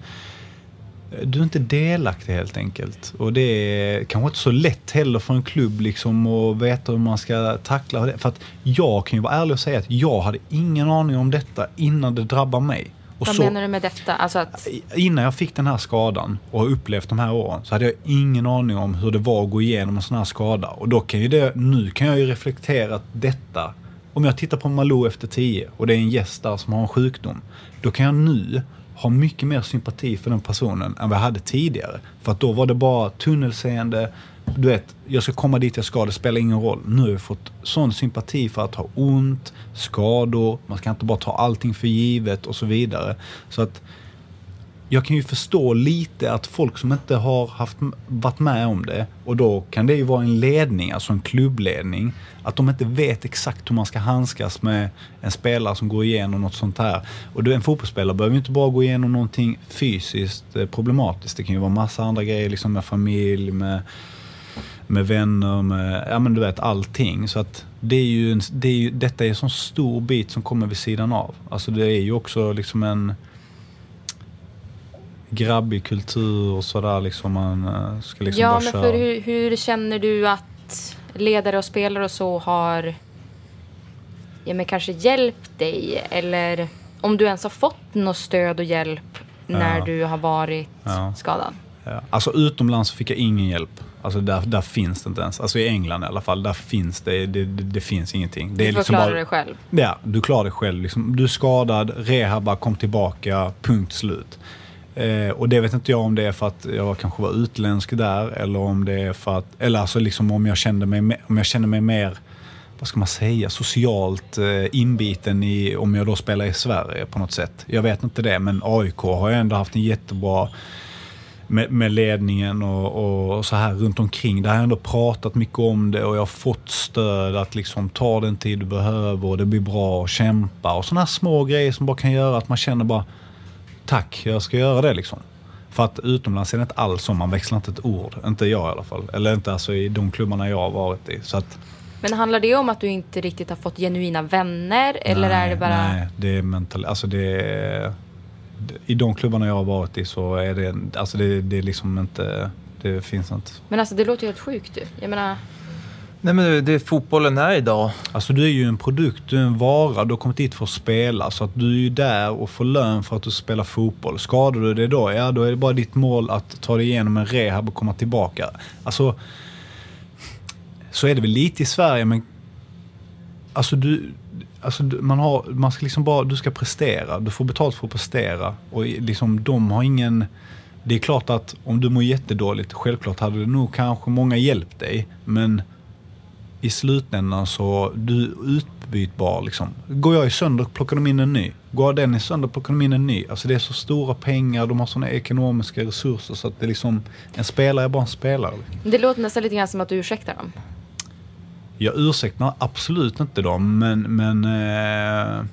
du är inte delaktig helt enkelt. Och det är kanske inte så lätt heller för en klubb liksom att veta hur man ska tackla det. För att jag kan ju vara ärlig och säga att jag hade ingen aning om detta innan det drabbar mig. Och Vad så- menar du med detta? Alltså att, Innan jag fick den här skadan och har upplevt de här åren så hade jag ingen aning om hur det var att gå igenom en sån här skada. Och då kan ju det, nu kan jag ju reflektera att detta, om jag tittar på Malou efter 10 och det är en gäst där som har en sjukdom, då kan jag nu har mycket mer sympati för den personen än vad jag hade tidigare. För att då var det bara tunnelseende, du vet, jag ska komma dit jag ska, det spelar ingen roll. Nu har jag fått sån sympati för att ha ont, skador, man ska inte bara ta allting för givet och så vidare. Så att jag kan ju förstå lite att folk som inte har haft, varit med om det och då kan det ju vara en ledning, alltså en klubbledning, att de inte vet exakt hur man ska handskas med en spelare som går igenom något sånt här. Och en fotbollsspelare behöver ju inte bara gå igenom någonting fysiskt eh, problematiskt. Det kan ju vara massa andra grejer liksom med familj, med, med vänner, med, ja men du vet allting. Så att det är ju, en, det är ju, detta är en sån stor bit som kommer vid sidan av. Alltså det är ju också liksom en grabbig kultur och sådär liksom. Man eh, ska liksom ja, bara men köra. för hur, hur känner du att ledare och spelare och så har ja, men kanske hjälpt dig? Eller om du ens har fått något stöd och hjälp när Ja. du har varit Ja. skadad? Ja. Alltså utomlands fick jag ingen hjälp. Alltså där, där finns det inte ens. Alltså i England i alla fall, där finns det, det, det, det finns ingenting. Det Du får liksom klara bara, dig själv. Ja, du klarar dig själv. Liksom, du är skadad, rehabba, kom tillbaka, punkt slut. Eh, och det vet inte jag om det är för att jag kanske var utländsk där eller om det är för att, eller alltså liksom om jag kände mig, om jag kände mig mer, vad ska man säga, socialt eh, inbiten i, om jag då spelar i Sverige på något sätt. Jag vet inte det, men AIK har ju ändå haft en jättebra med, med ledningen och, och så här runt omkring. Där har jag ändå pratat mycket om det och jag har fått stöd att liksom ta den tid du behöver och det blir bra och kämpa och sådana här små grejer som bara kan göra att man känner bara tack, jag ska göra det liksom. För att utomlands är det inte alls så, man växlar inte ett ord. Inte jag i alla fall. Eller inte alltså i de klubbarna jag har varit i. Så att, Men handlar det om att du inte riktigt har fått genuina vänner? Eller är det bara... Nej, det är mental... Alltså det är... I de klubbarna jag har varit i så är det... Alltså det, det är liksom inte... Det finns inte. Men alltså det låter ju helt sjukt du. Jag menar, Nej, men det, det fotbollen är idag. Alltså du är ju en produkt, du är en vara, du har kommit hit för att spela. Så att du är ju där och får lön för att du spelar fotboll. Skadar du dig då, ja då är det bara ditt mål att ta dig igenom en rehab och komma tillbaka. Alltså, så är det väl lite i Sverige men Alltså du, alltså man har, man ska liksom bara, du ska prestera. Du får betalt för att prestera. Och liksom de har ingen, det är klart att om du mår jättedåligt, självklart hade det nog kanske många hjälpt dig. Men i slutändan så du utbytbar liksom. Går jag i sönder plockar de in en ny. Går den i sönder plockar de in en ny. Alltså det är så stora pengar, de har sådana ekonomiska resurser så att det är liksom, en spelare är bara en spelare. det låter nästan lite grann som att du ursäktar dem. Jag ursäktar absolut inte dem, men... men eh,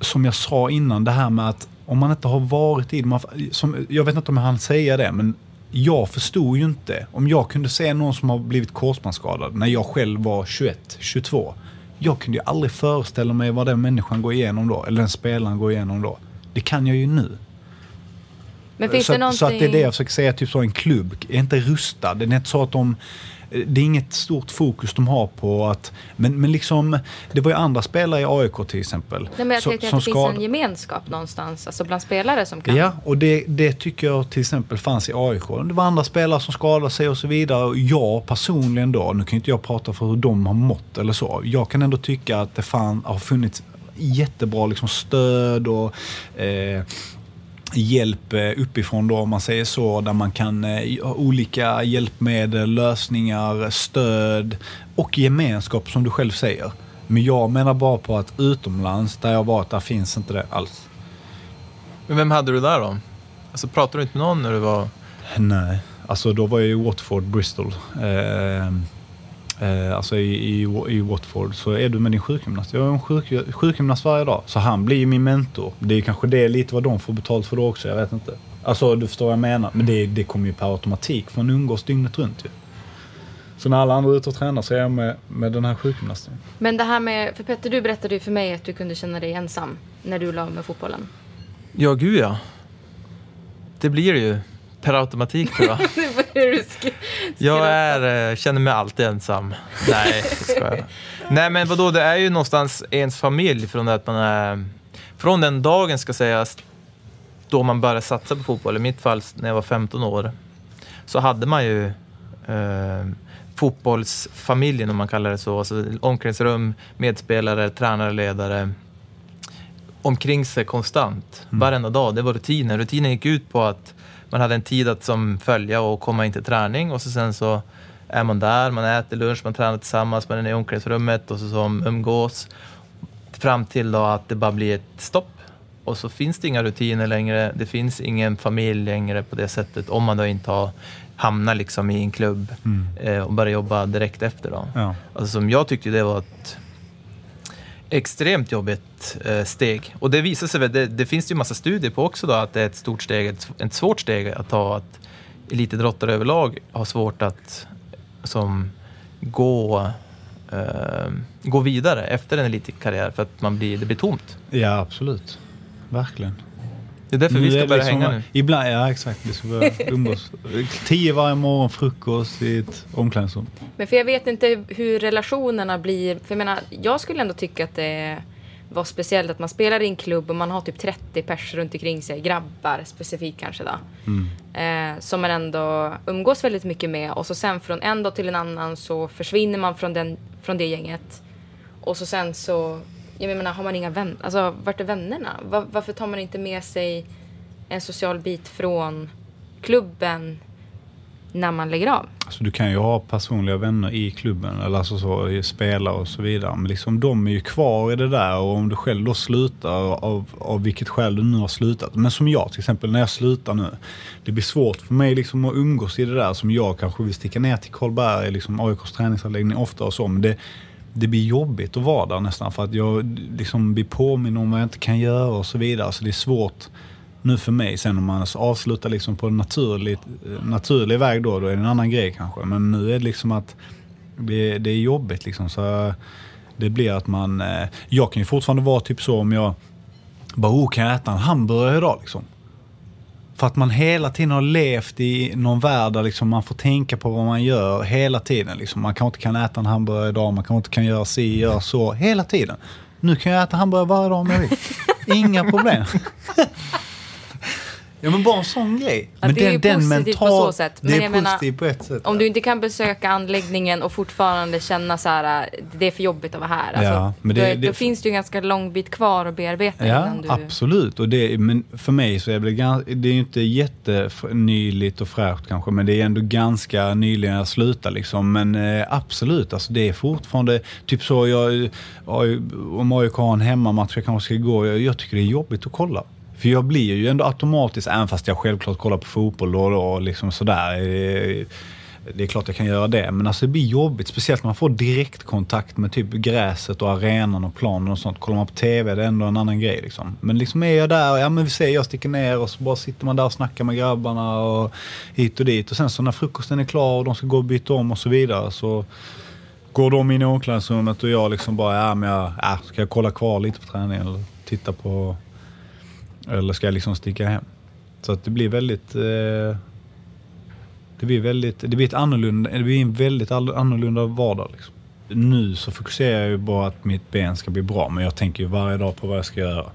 som jag sa innan, det här med att om man inte har varit i det. Som, jag vet inte om jag hann säga det, men jag förstod ju inte. Om jag kunde se någon som har blivit korsbandsskadad när jag själv var 21, 22. Jag kunde ju aldrig föreställa mig vad den människan går igenom då, eller den spelaren går igenom då. Det kan jag ju nu. Men finns så, det att- någonting... så att det är det jag försöker säga, typ så en klubb är inte rustad. Det är inte så att de... Det är inget stort fokus de har på att... Men, men liksom, det var ju andra spelare i AIK till exempel. Nej, men jag som- tänkte att det finns skad- en gemenskap någonstans, alltså bland spelare som kan... Ja, och det, det tycker jag till exempel fanns i AIK. Det var andra spelare som skadade sig och så vidare. Och jag personligen då, nu kan inte jag prata för hur de har mått eller så. Jag kan ändå tycka att det fan har funnits jättebra liksom stöd och eh, hjälp eh, uppifrån då, om man säger så. Där man kan eh, ha olika hjälpmedel, lösningar, stöd och gemenskap som du själv säger. Men jag menar bara på att utomlands, där jag varit, där finns inte det alls. Men vem hade du där då? Alltså, pratade du inte med någon när du var... Nej, alltså då var jag i Watford, Bristol. Eh, eh, alltså i, i, i Watford, så är du med din sjukgymnast. Jag har en sjuk, sjukgymnast varje dag, så han blir ju min mentor. Det är kanske det lite vad de får betalt för då också, jag vet inte. Alltså du förstår vad jag menar. Men det, det kommer ju per automatik, för man umgås dygnet runt ju. Så när alla andra är ute och tränar så är jag med, med den här sjukgymnasten. Men det här med, för Petter du berättade ju för mig att du kunde känna dig ensam när du la med fotbollen. Ja, gud ja. Det blir det ju per automatik tror jag. Sk- Jag är, eh, känner mig alltid ensam. Nej, ska jag. Nej, men vadå, det är ju någonstans ens familj från att man är... Från den dagen ska sägas då man började satsa på fotboll. I mitt fall när jag var 15 år så hade man ju eh, fotbollsfamiljen om man kallar det så. Alltså omklädningsrum, medspelare, tränare, ledare omkring sig konstant. Varenda dag. Det var rutinen. Rutinen gick ut på att man hade en tid att som följa och komma in till träning och så sen så är man där, man äter lunch, man tränar tillsammans, man är i omklädningsrummet och så, så umgås. Fram till då att det bara blir ett stopp. Och så finns det inga rutiner längre, det finns ingen familj längre på det sättet om man då inte har hamnar liksom i en klubb eh, och börjar jobba direkt efter. Då. Ja. Alltså, som jag tyckte det var ett extremt jobbigt eh, steg. Och det visar sig det, det finns ju massa studier på också då, att det är ett stort steg, ett, ett svårt steg att ta. Att elitidrottare överlag har svårt att som, gå, eh, gå vidare efter en elitkarriär för att man blir, det blir tomt. ja, absolut. Verkligen. Det är därför Nu vi ska börja liksom- hänga nu. Ibland, ja exakt. Vi ska börja umgås. Tio varje morgon, frukost i ett omklädningsrum. Men för jag vet inte hur relationerna blir. För jag menar, jag skulle ändå tycka att det var speciellt att man spelar i en klubb och man har typ 30 pers runt omkring sig, grabbar specifikt kanske då. Eh, som man ändå umgås väldigt mycket med och så sen från en dag till en annan så försvinner man från, den, från det gänget. Och så sen så, jag menar har man inga vänner, alltså vart är vännerna? Var, varför tar man inte med sig en social bit från klubben när man lägger av? Alltså, du kan ju ha personliga vänner i klubben, eller alltså så, spelare och så vidare. Men liksom, de är ju kvar i det där och om du själv då slutar, av, av vilket skäl du nu har slutat. Men som jag till exempel, när jag slutar nu. Det blir svårt för mig liksom att umgås i det där som jag kanske vill sticka ner till Karlberg, liksom AIKs träningsanläggning ofta och så. Men det, det blir jobbigt att vara där nästan för att jag liksom blir påminn om vad jag inte kan göra och så vidare. Så det är svårt nu för mig. Sen om man avslutar liksom på en naturlig, naturlig väg då, då är det en annan grej kanske. Men nu är det liksom att det, det är jobbigt liksom. Så det blir att man... Eh, jag kan ju fortfarande vara typ så om jag bara, oh, kan jag äta en hamburgare idag liksom? För att man hela tiden har levt i någon värld där liksom man får tänka på vad man gör hela tiden. Liksom. Man kanske inte kan äta en hamburgare idag, man kanske inte kan göra si, göra så, hela tiden. Nu kan jag äta hamburgare varje dag om jag vill. Inga problem. Ja men bara en sån grej. Ja, men det är ju positivt på så sätt. Det Men är jag menar, positivt på ett sätt. Om du inte kan besöka anläggningen och fortfarande känna så här, äh, det är för jobbigt att vara här. Alltså, Ja, men det- då, det- då finns det ju en ganska lång bit kvar att bearbeta Ja, innan du... absolut. Och det, men för mig så är det, gans- det är inte jättenyligt och fräscht kanske, men det är ändå ganska nyligen jag slutade. Liksom. Men eh, absolut, alltså, det är fortfarande typ så, jag, om AIK har en hemmamatch jag kanske ska gå, jag, jag tycker det är jobbigt att kolla. För jag blir ju ändå automatiskt, även fast jag självklart kollar på fotboll då och då, och liksom sådär. Eh, det är klart jag kan göra det, men alltså det blir jobbigt. Speciellt när man får direktkontakt med typ gräset och arenan och planen och sånt. Kollar man på TV, det är ändå en annan grej liksom. Men liksom är jag där, ja men vi ser, jag sticker ner och så bara sitter man där och snackar med grabbarna och hit och dit. Och sen så när frukosten är klar och de ska gå och byta om och så vidare så går de in i omklädningsrummet och jag liksom bara, ja men jag, ja, ska jag kolla kvar lite på träningen eller titta på, eller ska jag liksom sticka hem? Så att det blir väldigt, eh, det blir väldigt, det blir ett annorlunda, det blir en väldigt annorlunda vardag liksom. Nu så fokuserar jag ju bara att mitt ben ska bli bra, men jag tänker ju varje dag på vad jag ska göra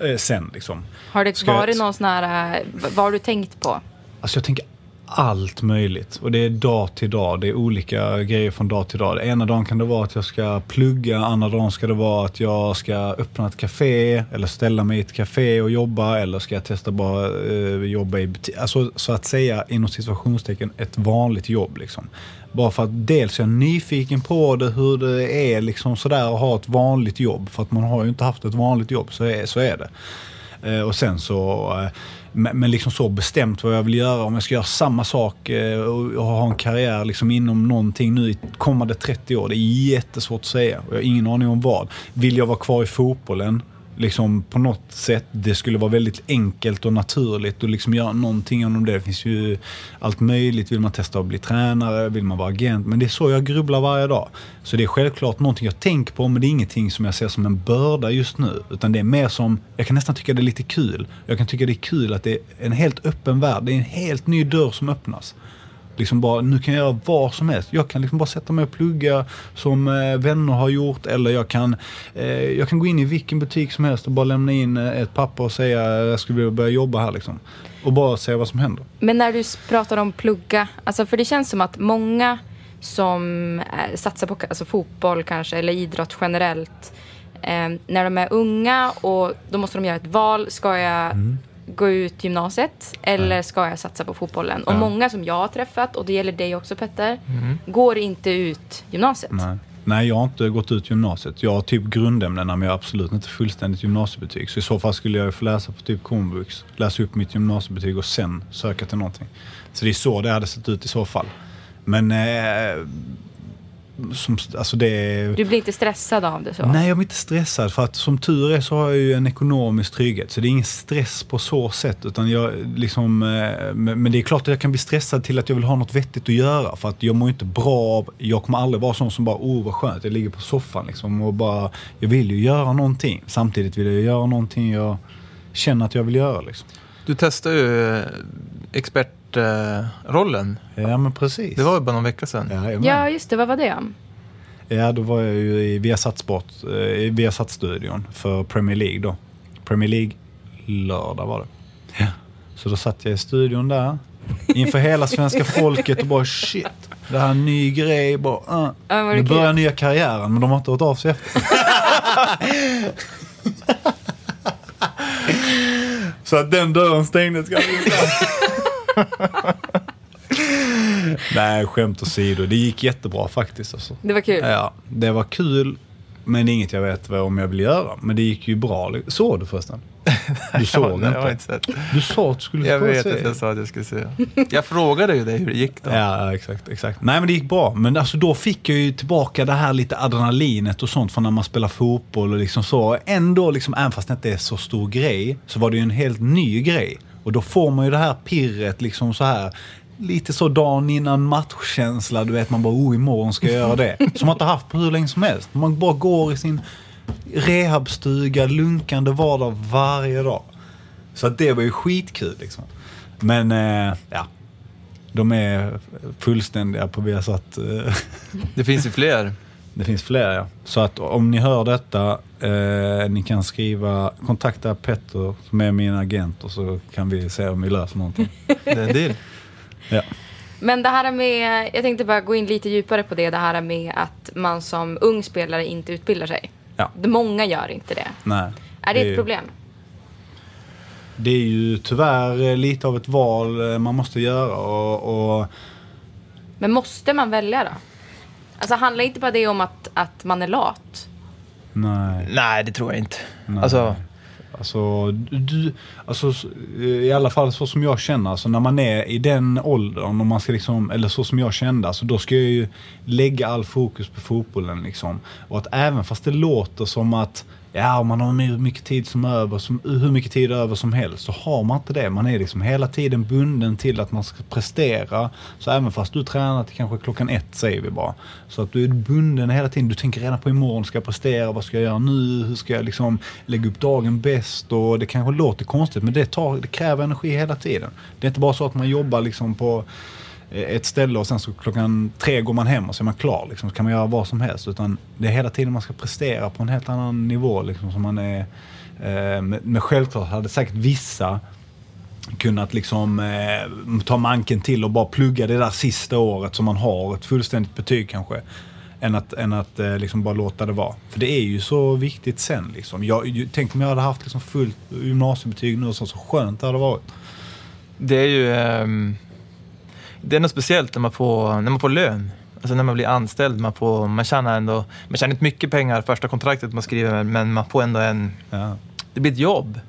eh, sen liksom. Har det Ska jag- varit någon sån här, v- vad har du tänkt på? Alltså jag tänker allt möjligt. Och det är dag till dag. Det är olika grejer från dag till dag. Det ena dagen kan det vara att jag ska plugga. Andra dagen ska det vara att jag ska öppna ett café. Eller ställa mig i ett café och jobba. Eller ska jag testa bara eh, jobba i butik. Alltså så att säga inom situationstecken ett vanligt jobb liksom. Bara för att dels är jag nyfiken på det, hur det är liksom sådär att ha ett vanligt jobb. För att man har ju inte haft ett vanligt jobb, så är, så är det. Eh, och sen så, eh, men, liksom så bestämt vad jag vill göra. Om jag ska göra samma sak eh, och, och ha en karriär liksom inom någonting nu i kommande 30 år. Det är jättesvårt att säga. Och jag har ingen aning om vad. Vill jag vara kvar i fotbollen? Liksom på något sätt det skulle vara väldigt enkelt och naturligt att liksom göra någonting om det. Det finns ju allt möjligt. Vill man testa att bli tränare? Vill man vara agent? Men det är så jag grubblar varje dag. Så det är självklart någonting jag tänker på men det är ingenting som jag ser som en börda just nu. Utan det är mer som, jag kan nästan tycka det är lite kul. Jag kan tycka det är kul att det är en helt öppen värld. Det är en helt ny dörr som öppnas. Liksom bara, nu kan jag göra vad som helst. Jag kan liksom bara sätta mig och plugga som eh, vänner har gjort. Eller jag kan, eh, jag kan gå in i vilken butik som helst och bara lämna in eh, ett papper och säga jag skulle vilja börja jobba här. Liksom. Och bara se vad som händer. Men när du pratar om plugga, alltså för det känns som att många som eh, satsar på alltså fotboll kanske, eller idrott generellt, eh, när de är unga och då måste de göra ett val. Ska jag Mm. Gå ut gymnasiet eller ska jag satsa på fotbollen? Och många som jag har träffat, och det gäller dig också Petter, går inte ut gymnasiet. Nej. Nej, jag har inte gått ut gymnasiet. Jag har typ grundämnena men jag har absolut inte fullständigt gymnasiebetyg. Så i så fall skulle jag ju få läsa på typ komvux, läsa upp mitt gymnasiebetyg och sen söka till någonting. Så det är så det hade sett ut i så fall. Men eh, som, alltså det är... Du blir inte stressad av det så? Nej, jag blir inte stressad för att som tur är så har jag ju en ekonomisk trygghet. Så det är ingen stress på så sätt. Utan jag liksom, eh, men det är klart att jag kan bli stressad till att jag vill ha något vettigt att göra. För att jag mår inte bra av, jag kommer aldrig vara sån som bara, oh vad skönt, jag ligger på soffan liksom och bara, jag vill ju göra någonting. Samtidigt vill jag göra någonting jag känner att jag vill göra liksom. Du testade ju eh, expertrollen. Ja men precis. Det var ju bara någon vecka sedan. Ja, Ja, just det. Vad var det? Ja, då var jag ju i Viasat Sport, eh, i Viasat-studion för Premier League då. Premier League lördag var det. Ja. Så då satt jag i studion där inför hela svenska folket och bara shit, det här är en ny grej. Bara, uh. Ja, Nu börjar nya karriären men de har inte hört av sig efter. Så att den dörren stängdes ganska. Nej, skämt åsido. Det gick jättebra faktiskt. Alltså. Det var kul. Ja, det var kul, men inget jag vet vad om jag vill göra. Men det gick ju bra. Såg du förresten? Du såg jag har inte? inte sett. Du sa att du skulle Jag få vet se. att jag sa att jag skulle se. Jag frågade ju dig hur det gick då. Ja, ja, exakt, exakt. Nej, men det gick bra. Men alltså, då fick jag ju tillbaka det här lite adrenalinet och sånt från när man spelar fotboll och liksom så. Ändå, liksom, även fast det inte är så stor grej, så var det ju en helt ny grej. Och då får man ju det här pirret liksom så här. Lite så dagen innan matchkänsla, du vet man bara oh imorgon ska jag göra det. Som man inte haft på hur länge som helst. Man bara går i sin rehabstuga, lunkande vardag varje dag. Så att det var ju skitkul liksom. Men eh, ja, de är fullständiga på Viasat. Eh, Det finns ju fler. det finns fler ja. Så att om ni hör detta, eh, ni kan skriva, kontakta Petter som är min agent och så kan vi se om vi löser någonting. Det är en deal. Ja. Men det här med, jag tänkte bara gå in lite djupare på det, det här med att man som ung spelare inte utbildar sig. Ja. Det- Många gör inte det. Nej. Är det är- ett problem? Det är ju tyvärr eh, lite av ett val eh, man måste göra och, och Men måste man välja då? Alltså handlar inte bara det om att, att man är lat? Nej. Nej, det tror jag inte. Nej. Alltså, Alltså, du, alltså, s- i alla fall så som jag känner, alltså när man är i den åldern, och man ska liksom, eller så som jag kände, alltså då ska jag ju lägga all fokus på fotbollen. Liksom. Och att även fast det låter som att ja, man har hur mycket tid som över, som, hur mycket tid över som helst, så har man inte det. Man är liksom hela tiden bunden till att man ska prestera. Så även fast du tränar till kanske klockan ett, säger vi bara. Så att du är bunden hela tiden. Du tänker redan på imorgon, ska jag prestera, vad ska jag göra nu, hur ska jag liksom lägga upp dagen bäst? Och det kanske låter konstigt, men det, tar, det kräver energi hela tiden. Det är inte bara så att man jobbar liksom på Eh, ett ställe och sen så klockan tre går man hem och så är man klar. Liksom, så kan man göra vad som helst. Utan det är hela tiden man ska prestera på en helt annan nivå. Liksom, som man är, eh, men, självklart hade säkert vissa kunnat liksom eh, ta manken till och bara plugga det där sista året som man har ett fullständigt betyg kanske. Än att, än att eh, liksom bara låta det vara. För det är ju så viktigt sen. Liksom. Jag, ju- tänk om jag hade haft liksom fullt gymnasiebetyg nu och så, så skönt det hade varit. det är ju... ehm, det är något speciellt när man får, när man får lön. Alltså när man blir anställd. Man, får, man, tjänar ändå, man tjänar inte mycket pengar första kontraktet man skriver, men man får ändå en... Ja. Det blir ett jobb.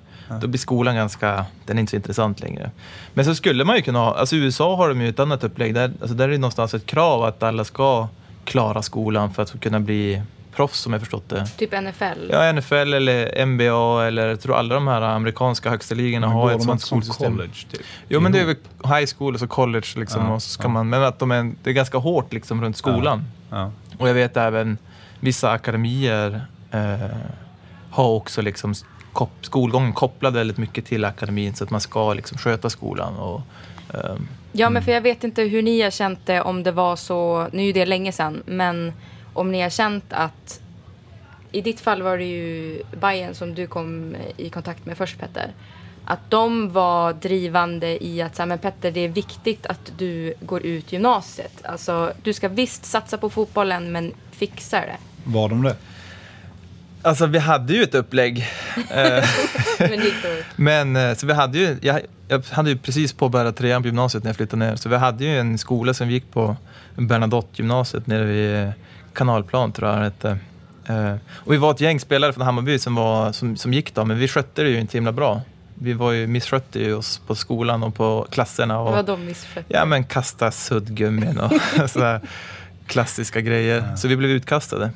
Då blir skolan ganska, den är inte så intressant längre. Men så skulle man ju kunna ha, alltså i USA har de ju ett annat upplägg. Där, alltså där är det någonstans ett krav att alla ska klara skolan för att kunna bli proffs som jag förstått det. Typ NFL. Ja, NFL eller NBA eller jag tror alla de här amerikanska högsta ligorna har ett sånt skolsystem. college typ? Jo, men det är väl high school och så college liksom. Ja, och så ska ja. man, men att de är, det är ganska hårt liksom runt skolan. Ja. Och jag vet även vissa akademier eh, har också liksom kop, skolgången kopplad väldigt mycket till akademin så att man ska liksom sköta skolan. Och, ehm, Ja, men för jag vet inte hur ni har känt det, om det var så, nu är det länge sedan, men om ni har känt att i ditt fall var det ju Bayern som du kom i kontakt med först Petter. Att de var drivande i att så här, men Petter det är viktigt att du går ut gymnasiet. Alltså du ska visst satsa på fotbollen men fixa det. Var de det? alltså vi hade ju ett upplägg. eh, Men eh, så vi hade ju, jag, jag hade ju precis påbörjat trean på gymnasiet när jag flyttade ner. Så vi hade ju en skola som vi gick på, Bernadotte-gymnasiet nere vid Kanalplan tror jag det hette. Eh, Och vi var ett gäng spelare från Hammarby som, var, som, som gick då, men vi skötte det ju inte himla bra. Vi var ju, misskötte ju oss på skolan och på klasserna. Och, Vad de misskötte. Ja, men kasta suddgummin och sådana klassiska grejer. Så vi blev utkastade.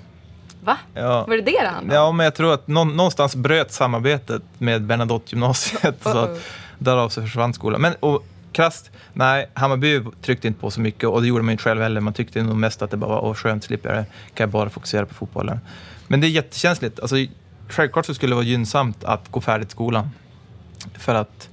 Va? Ja. Var det det det handlade om? Ja, men jag tror att nå- någonstans bröt samarbetet med Bernadotte-gymnasiet. så Uh-oh. att därav så försvann skolan. Men och, krasst, nej, Hammarby tryckte inte på så mycket och det gjorde man inte själv heller. Man tyckte nog mest att det bara var åh, skönt, slipper jag det. Kan jag bara fokusera på fotbollen. Men det är jättekänsligt. Alltså, självklart så skulle det vara gynnsamt att gå färdigt skolan. För att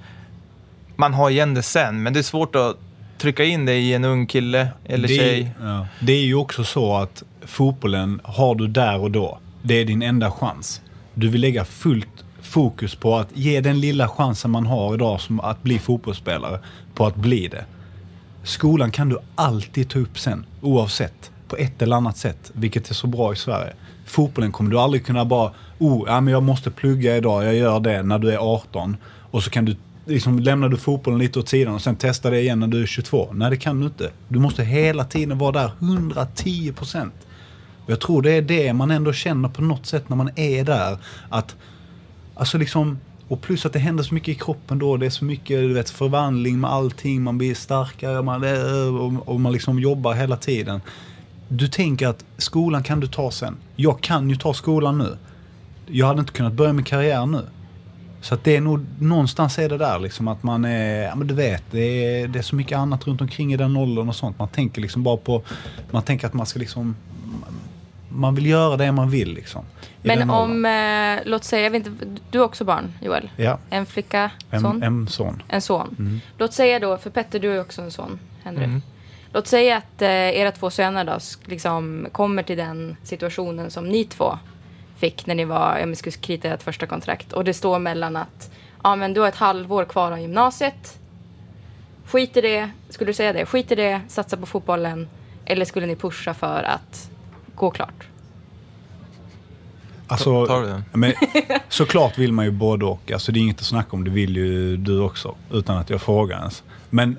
man har igen det sen, men det är svårt att trycka in det i en ung kille eller det, tjej. Ja. Det är ju också så att fotbollen har du där och då. Det är din enda chans. Du vill lägga fullt fokus på att ge den lilla chansen man har idag som att bli fotbollsspelare på att bli det. Skolan kan du alltid ta upp sen, oavsett. På ett eller annat sätt, vilket är så bra i Sverige. Fotbollen kommer du aldrig kunna bara, oh, ja, men jag måste plugga idag, jag gör det när du är 18. Och så kan du, liksom, lämnar du fotbollen lite åt sidan och sen testa det igen när du är 22. Nej, det kan du inte. Du måste hela tiden vara där, 110 procent. Och jag tror det är det man ändå känner på något sätt när man är där. Att, alltså liksom, och plus att det händer så mycket i kroppen då. Det är så mycket du vet, förvandling med allting. Man blir starkare man, och, och man liksom jobbar hela tiden. Du tänker att skolan kan du ta sen. Jag kan ju ta skolan nu. Jag hade inte kunnat börja min karriär nu. Så att det är nog, någonstans är det där liksom att man är, ja men du vet, det är, det är så mycket annat runt omkring i den åldern och sånt. Man tänker liksom bara på, man tänker att man ska liksom, man vill göra det man vill liksom. Men om, eh, låt säga, jag vet inte, du har också barn Joel? Ja, En flicka, en, son? en son. En son. Mm. Låt säga då, för Petter du har också en son, Henry. Mm. Låt säga att eh, era två söner då liksom kommer till den situationen som ni två fick när ni var, ja, skulle krita ert första kontrakt. Och det står mellan att, ja men du har ett halvår kvar av gymnasiet. Skit i det, skulle du säga det? Skit i det, satsa på fotbollen. Eller skulle ni pusha för att gå klart? Alltså, Tar du den? Men, såklart vill man ju både och. Alltså, det är inget att snacka om, det vill ju du också. Utan att jag frågar ens. Men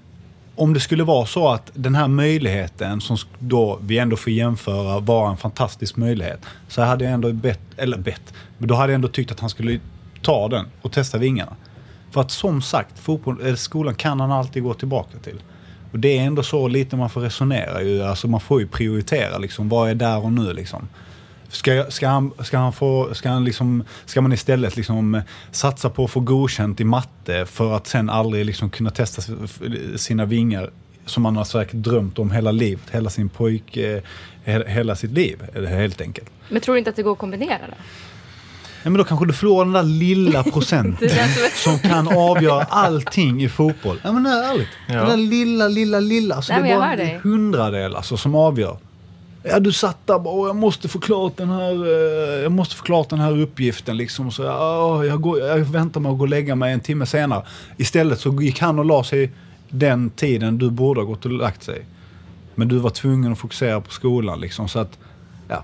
om det skulle vara så att den här möjligheten som då vi ändå får jämföra var en fantastisk möjlighet. Så hade jag ändå bett, eller bett, men då hade jag ändå tyckt att han skulle ta den och testa vingarna. För att som sagt, fotboll, skolan kan han alltid gå tillbaka till. Och det är ändå så lite man får resonera ju. Alltså man får ju prioritera liksom. Vad är där och nu liksom? Ska, jag- ska, han, ska, han få, ska, han liksom, ska man istället liksom satsa på att få godkänt i matte för att sen aldrig liksom kunna testa sina vingar som man har säkert drömt om hela livet, hela sin pojk, eh, hela sitt liv helt enkelt. Men tror du inte att det går att kombinera det? Ja, men då kanske du förlorar den där lilla procenten Det som kan avgöra allting i fotboll. Ja men nej, ärligt. Ja. Den där lilla, lilla, lilla. Alltså, Nej, det är jag bara en hundradel alltså, som avgör. Ja, du satt där bara, "Åh, jag måste få klart den här, eh, jag måste få klart den här uppgiften liksom. Så, "Åh, jag, går, jag väntar med att gå och lägga mig en timme senare. Istället så gick han och la sig den tiden du borde ha gått och lagt sig. Men du var tvungen att fokusera på skolan liksom. Så att, ja.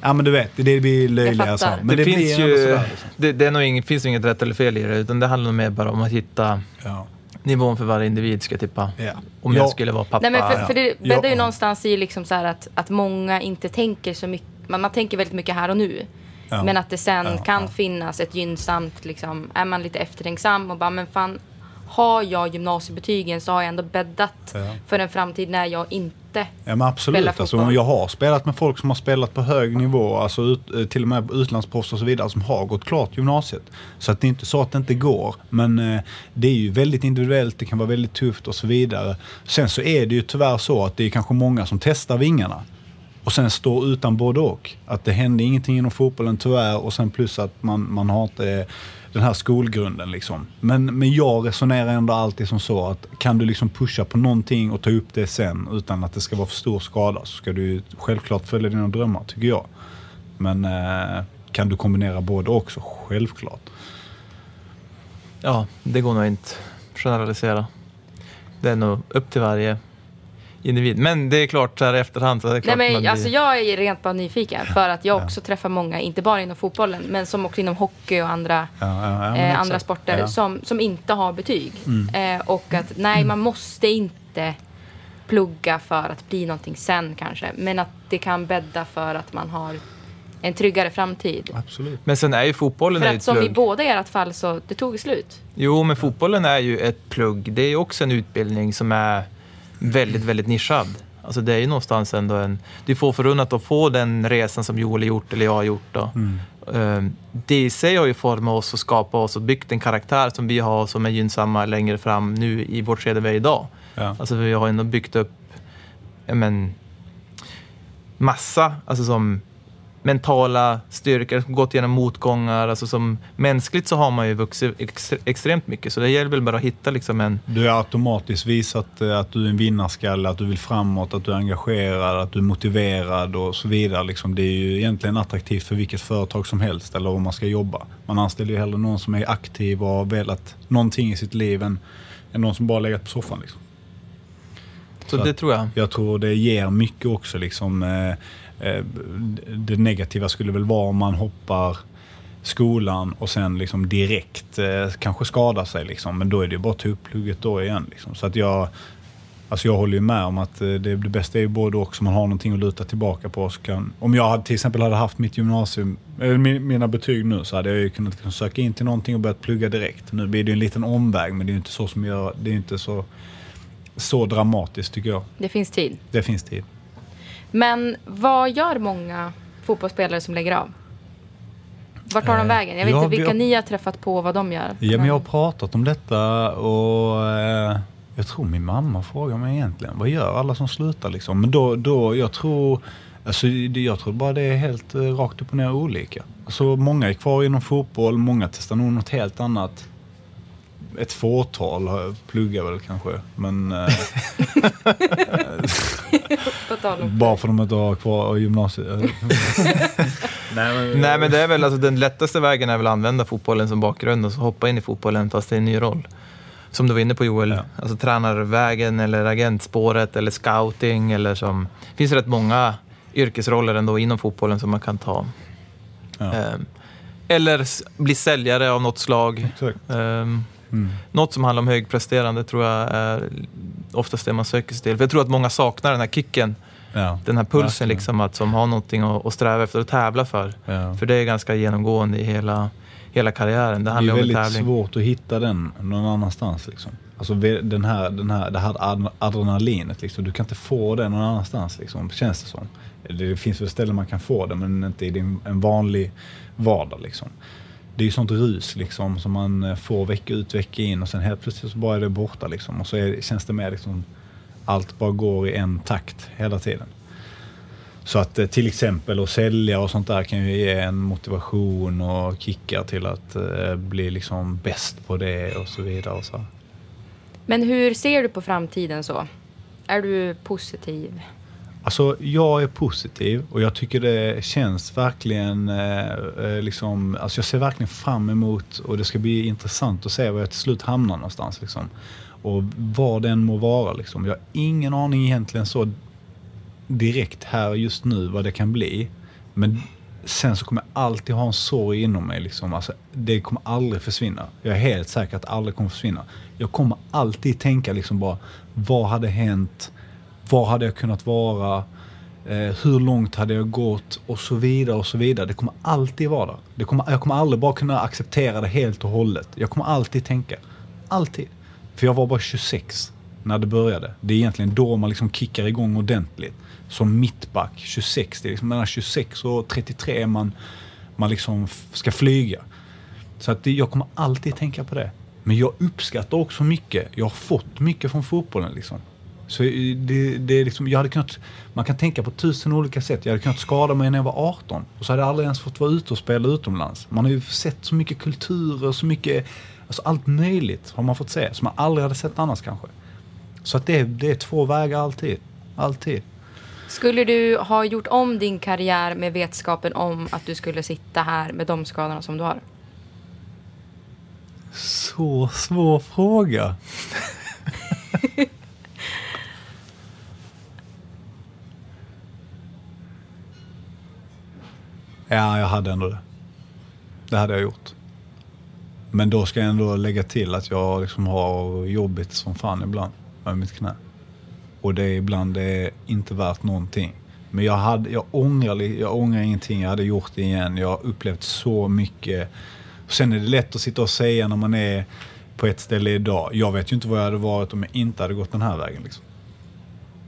Ja men du vet, det blir löjliga Jag så. Men det, det, finns ju, sådär liksom. det, det är nog ing, finns inget rätt eller fel i det, utan det handlar nog mer bara om att hitta Ja. nivån för varje individ, ska jag tippa. Ja. Om Ja. jag skulle vara pappa. Nej, men för, för det bäddar ju Ja. någonstans i liksom så här att, att många inte tänker så mycket. Man, man tänker väldigt mycket här och nu. Ja. Men att det sen Ja, kan ja. finnas ett gynnsamt, liksom, är man lite eftertänksam och bara, men fan, har jag gymnasiebetygen så har jag ändå bäddat Ja. för en framtid när jag inte Ja men absolut. Alltså, jag har spelat med folk som har spelat på hög nivå, alltså ut, eh, till och med utlandsproffs och så vidare, som har gått klart gymnasiet. Så att det är inte så att det inte går. Men eh, det är ju väldigt individuellt, det kan vara väldigt tufft och så vidare. Sen så är det ju tyvärr så att det är kanske många som testar vingarna. Och sen står utan både och. Att det händer ingenting inom fotbollen tyvärr och sen plus att man, man har inte den här skolgrunden liksom. Men, men jag resonerar ändå alltid som så att kan du liksom pusha på någonting och ta upp det sen utan att det ska vara för stor skada så ska du självklart följa dina drömmar tycker jag. Men eh, kan du kombinera både också? självklart. Ja, det går nog inte generalisera. Det är nog upp till varje individ. Men det är klart, så här i efterhand så är det Nej, klart man men, blir... alltså, jag är rent bara nyfiken för att jag också träffar många, inte bara inom fotbollen, men som också inom hockey och andra, Ja, ja, ja, eh, andra sporter Ja. Mm. som, som inte har betyg. Eh, och att nej, man måste inte plugga för att bli någonting sen kanske, men att det kan bädda för att man har en tryggare framtid. Absolut. Men sen är ju fotbollen För att ett som i båda ert fall så det tog slut. Jo, men fotbollen är ju ett plugg. Det är ju också en utbildning som är väldigt, väldigt nischad. Alltså det är ju någonstans ändå en... Du får förunnat att få den resan som Joel har gjort eller jag har gjort. Då. Ehm, Det i sig har ju format oss och skapat oss och byggt en karaktär som vi har som är gynnsamma längre fram nu i vårt skede vi är idag. Ja. Alltså vi har ändå byggt upp men, massa, alltså som mentala styrkor, gått igenom motgångar. Alltså som mänskligt så har man ju vuxit ex, extremt mycket. Så det gäller väl bara att hitta liksom en... Du har automatiskt visat eh, att du är en vinnarskalle, att du vill framåt, att du är engagerad, att du är motiverad och så vidare. Liksom, det är ju egentligen attraktivt för vilket företag som helst eller om man ska jobba. Man anställer ju hellre någon som är aktiv och har velat någonting i sitt liv än, än någon som bara legat på soffan. Liksom. Så, Så det tror jag. Jag tror det ger mycket också. Liksom, eh, det negativa skulle väl vara om man hoppar skolan och sen liksom direkt eh, kanske skadar sig. Liksom. Men då är det ju bara att ta upp plugget då igen. Liksom. Så att jag, alltså jag håller ju med om att eh, det, det bästa är ju både och så man har någonting att luta tillbaka på. Kan, om jag hade, till exempel hade haft mitt gymnasium, eller mi- mina betyg nu så hade jag ju kunnat liksom söka in till någonting och börjat plugga direkt. Nu blir det ju en liten omväg men det är ju inte så som gör, det är inte så, så dramatiskt tycker jag. Det finns tid. Det finns tid. Men vad gör många fotbollsspelare som lägger av? Vart tar de Eh, vägen? Jag vet ja, inte vi vilka har- ni har träffat på och vad de gör. Ja, men jag har pratat om detta och eh, jag tror min mamma frågar mig egentligen, vad gör alla som slutar liksom? Men då, då jag tror, alltså, jag tror bara det är helt eh, rakt upp och ner olika. Alltså, många är kvar inom fotboll, många testar nog något helt annat. Ett fåtal pluggar väl kanske, men eh, bara för att de inte har kvar gymnasiet. Nej, men, Nej, men det är väl alltså den lättaste vägen är väl att använda fotbollen som bakgrund och så hoppa in i fotbollen fast det är en ny roll. Som du var inne på Joel, Ja. alltså tränarvägen eller agentspåret eller scouting eller som... Det finns rätt många yrkesroller ändå inom fotbollen som man kan ta. Ja. Ehm, eller bli säljare av något slag. Exakt. Mm. något som handlar om högpresterande tror jag är oftast det man söker sig till. För jag tror att många saknar den här kicken, Ja. den här pulsen liksom, att som har någonting att, att sträva efter och tävla för. Ja. För det är ganska genomgående i hela, hela karriären. Det Det är väldigt svårt att hitta den någon annanstans. Liksom. Alltså den här, den här, det här ad- adrenalinet, liksom. du kan inte få det någon annanstans, liksom, känns det som. Det finns väl ställen man kan få det, men inte i din, en vanlig vardag. Liksom. Det är ju sånt rus liksom, som man eh, får vecka ut, vecka in och sen helt plötsligt så bara är det borta. Liksom. Och så är, känns det mer liksom, allt bara går i en takt hela tiden. Så att eh, till exempel att sälja och sånt där kan ju ge en motivation och kickar till att eh, bli liksom bäst på det och så vidare. Och så. Men hur ser du på framtiden så? Är du positiv? Alltså jag är positiv och jag tycker det känns verkligen eh, eh, liksom, alltså jag ser verkligen fram emot och det ska bli intressant att se var jag till slut hamnar någonstans. Liksom. Och vad den må vara. Liksom. Jag har ingen aning egentligen så direkt här just nu vad det kan bli. Men sen så kommer jag alltid ha en sorg inom mig. Liksom. Alltså, det kommer aldrig försvinna. Jag är helt säker att det aldrig kommer försvinna. Jag kommer alltid tänka liksom bara, vad hade hänt? Var hade jag kunnat vara? Eh, hur långt hade jag gått? Och så vidare och så vidare. Det kommer alltid vara där. Det kommer, jag kommer aldrig bara kunna acceptera det helt och hållet. Jag kommer alltid tänka. Alltid. För jag var bara 26 när det började. Det är egentligen då man liksom kickar igång ordentligt. Som mittback, 26. Det är liksom mellan 26 och 33 är man, man liksom ska flyga. Så att det, jag kommer alltid tänka på det. Men jag uppskattar också mycket. Jag har fått mycket från fotbollen liksom. Så det, det är liksom, jag hade kunnat, man kan tänka på tusen olika sätt. Jag hade kunnat skada mig när jag var 18. Och så hade jag aldrig ens fått vara ute och spela utomlands. Man har ju sett så mycket kulturer, så mycket, alltså allt möjligt har man fått se. Som man aldrig hade sett annars kanske. Så att det, det är två vägar alltid. Alltid. Skulle du ha gjort om din karriär med vetskapen om att du skulle sitta här med de skadorna som du har? Så svår fråga. ja, jag hade ändå det. Det hade jag gjort. Men då ska jag ändå lägga till att jag liksom har jobbigt som fan ibland med mitt knä. Och det är ibland det är inte värt någonting. Men jag, hade, jag, ångrar, jag ångrar ingenting. Jag hade gjort det igen. Jag har upplevt så mycket. Sen är det lätt att sitta och säga när man är på ett ställe idag. Jag vet ju inte vad jag hade varit om jag inte hade gått den här vägen. Liksom.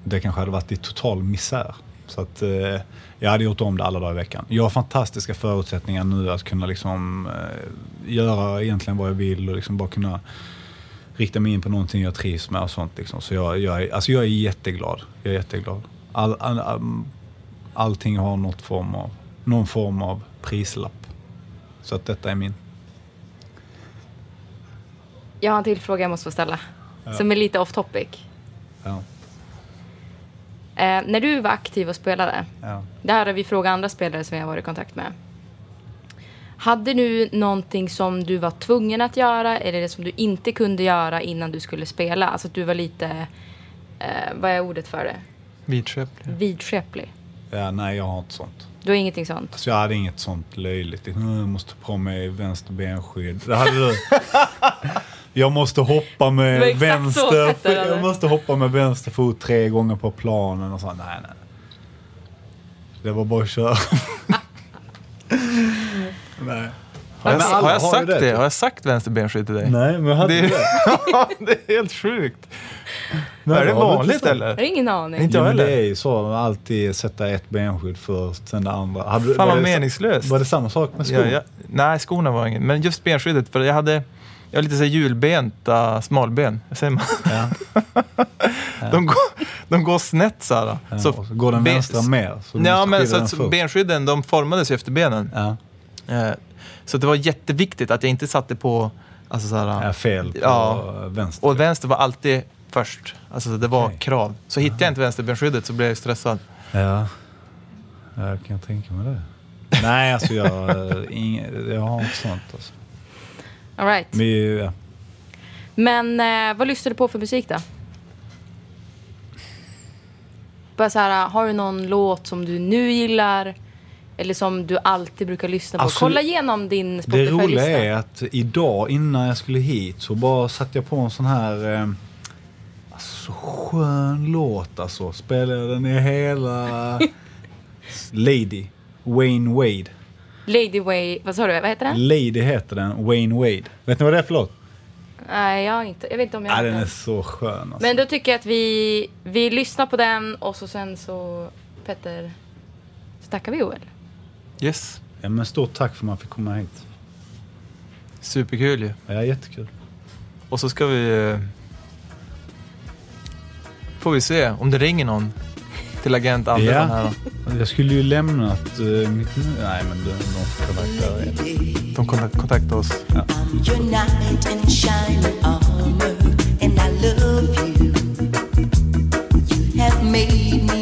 Det kanske hade varit i total misär. Så att, eh, jag hade gjort om det alla dagar i veckan. Jag har fantastiska förutsättningar nu att kunna liksom, eh, göra egentligen vad jag vill och liksom bara kunna rikta mig in på någonting jag trivs med och sånt. Liksom. Så jag, jag, är, alltså jag är jätteglad. Jag är jätteglad. All, all, all, allting har något form av, någon form av prislapp. Så att detta är min. Jag har en till fråga jag måste få ställa. Som är lite off topic. Ja, Eh, när du var aktiv och spelade, ja. det här har vi frågat andra spelare som jag har varit i kontakt med. Hade du någonting som du var tvungen att göra eller det som du inte kunde göra innan du skulle spela? Alltså att du var lite, eh, vad är ordet för det? Vidskeplig. Vidskeplig. ja, nej jag har inte sånt. Du har ingenting sånt? Alltså jag hade inget sånt löjligt. "Nu, Jag måste på mig vänster benskydd. Det hade du. Jag måste hoppa med så vänster hade. Jag måste hoppa med vänster fot tre gånger på planen och så. Nej, nej. Det var bara att köra. nej. Har jag, alla har jag sagt det, det? typ. Har jag sagt vänsterbenskydd till dig? Nej, men jag hade Det, det. det är helt sjukt. Nej, är det vanligt eller? Jag har ingen aning. Inte Ja, jag men det heller. är ju så. Alltid sätta ett benskydd först, sen det andra. Hade, Fan var vad det- meningslöst. Var det samma sak med skor? Ja, jag, nej, skorna var ingen. Men just benskyddet, för jag hade jag har lite så här hjulbenta smalben. Säger man? Ja. De, går, de går snett så här. Ja, Så går den vänstra mer. Så ja, men så att först. benskydden de formades ju efter benen. Ja, Eh, Så det var jätteviktigt att jag inte satte på alltså så här, är fel på Ja. vänster. Och vänster var alltid först. Alltså det var Okej. krav. Så hittade jag inte vänsterbenskyddet så blev jag stressad. Ja, jag kan tänka mig det. Nej, alltså jag, eh, ing, jag har inte sånt. Alltså. All right. Men, ja. Men eh, vad lyssnar du på för musik då? Bara så här, har du någon låt som du nu gillar? Eller som du alltid brukar lyssna på? Alltså, Kolla igenom din Det roliga är att idag innan jag skulle hit så bara satte jag på en sån här eh, alltså, skön låt alltså. Spelade den i hela Lady, Wayne Wade. Lady Way, vad sa du? Vad heter den? Lady heter den, Wayne Wade. Vet ni vad det är för låt? Nej, jag, inte, jag vet inte om jag den den. är så skön alltså. Men då tycker jag att vi, vi lyssnar på den och så sen så, Petter, så tackar vi Joel. Yes. Ja, men stort tack för att man fick komma hit. Superkul ju. Ja, jättekul. Och så ska vi... eh, Får vi se om det ringer någon till agent Andersson ja. här då. Jag skulle ju lämnat uh, mitt Nej, men de, de kontaktar er. De kontaktar oss. Ja. Mm.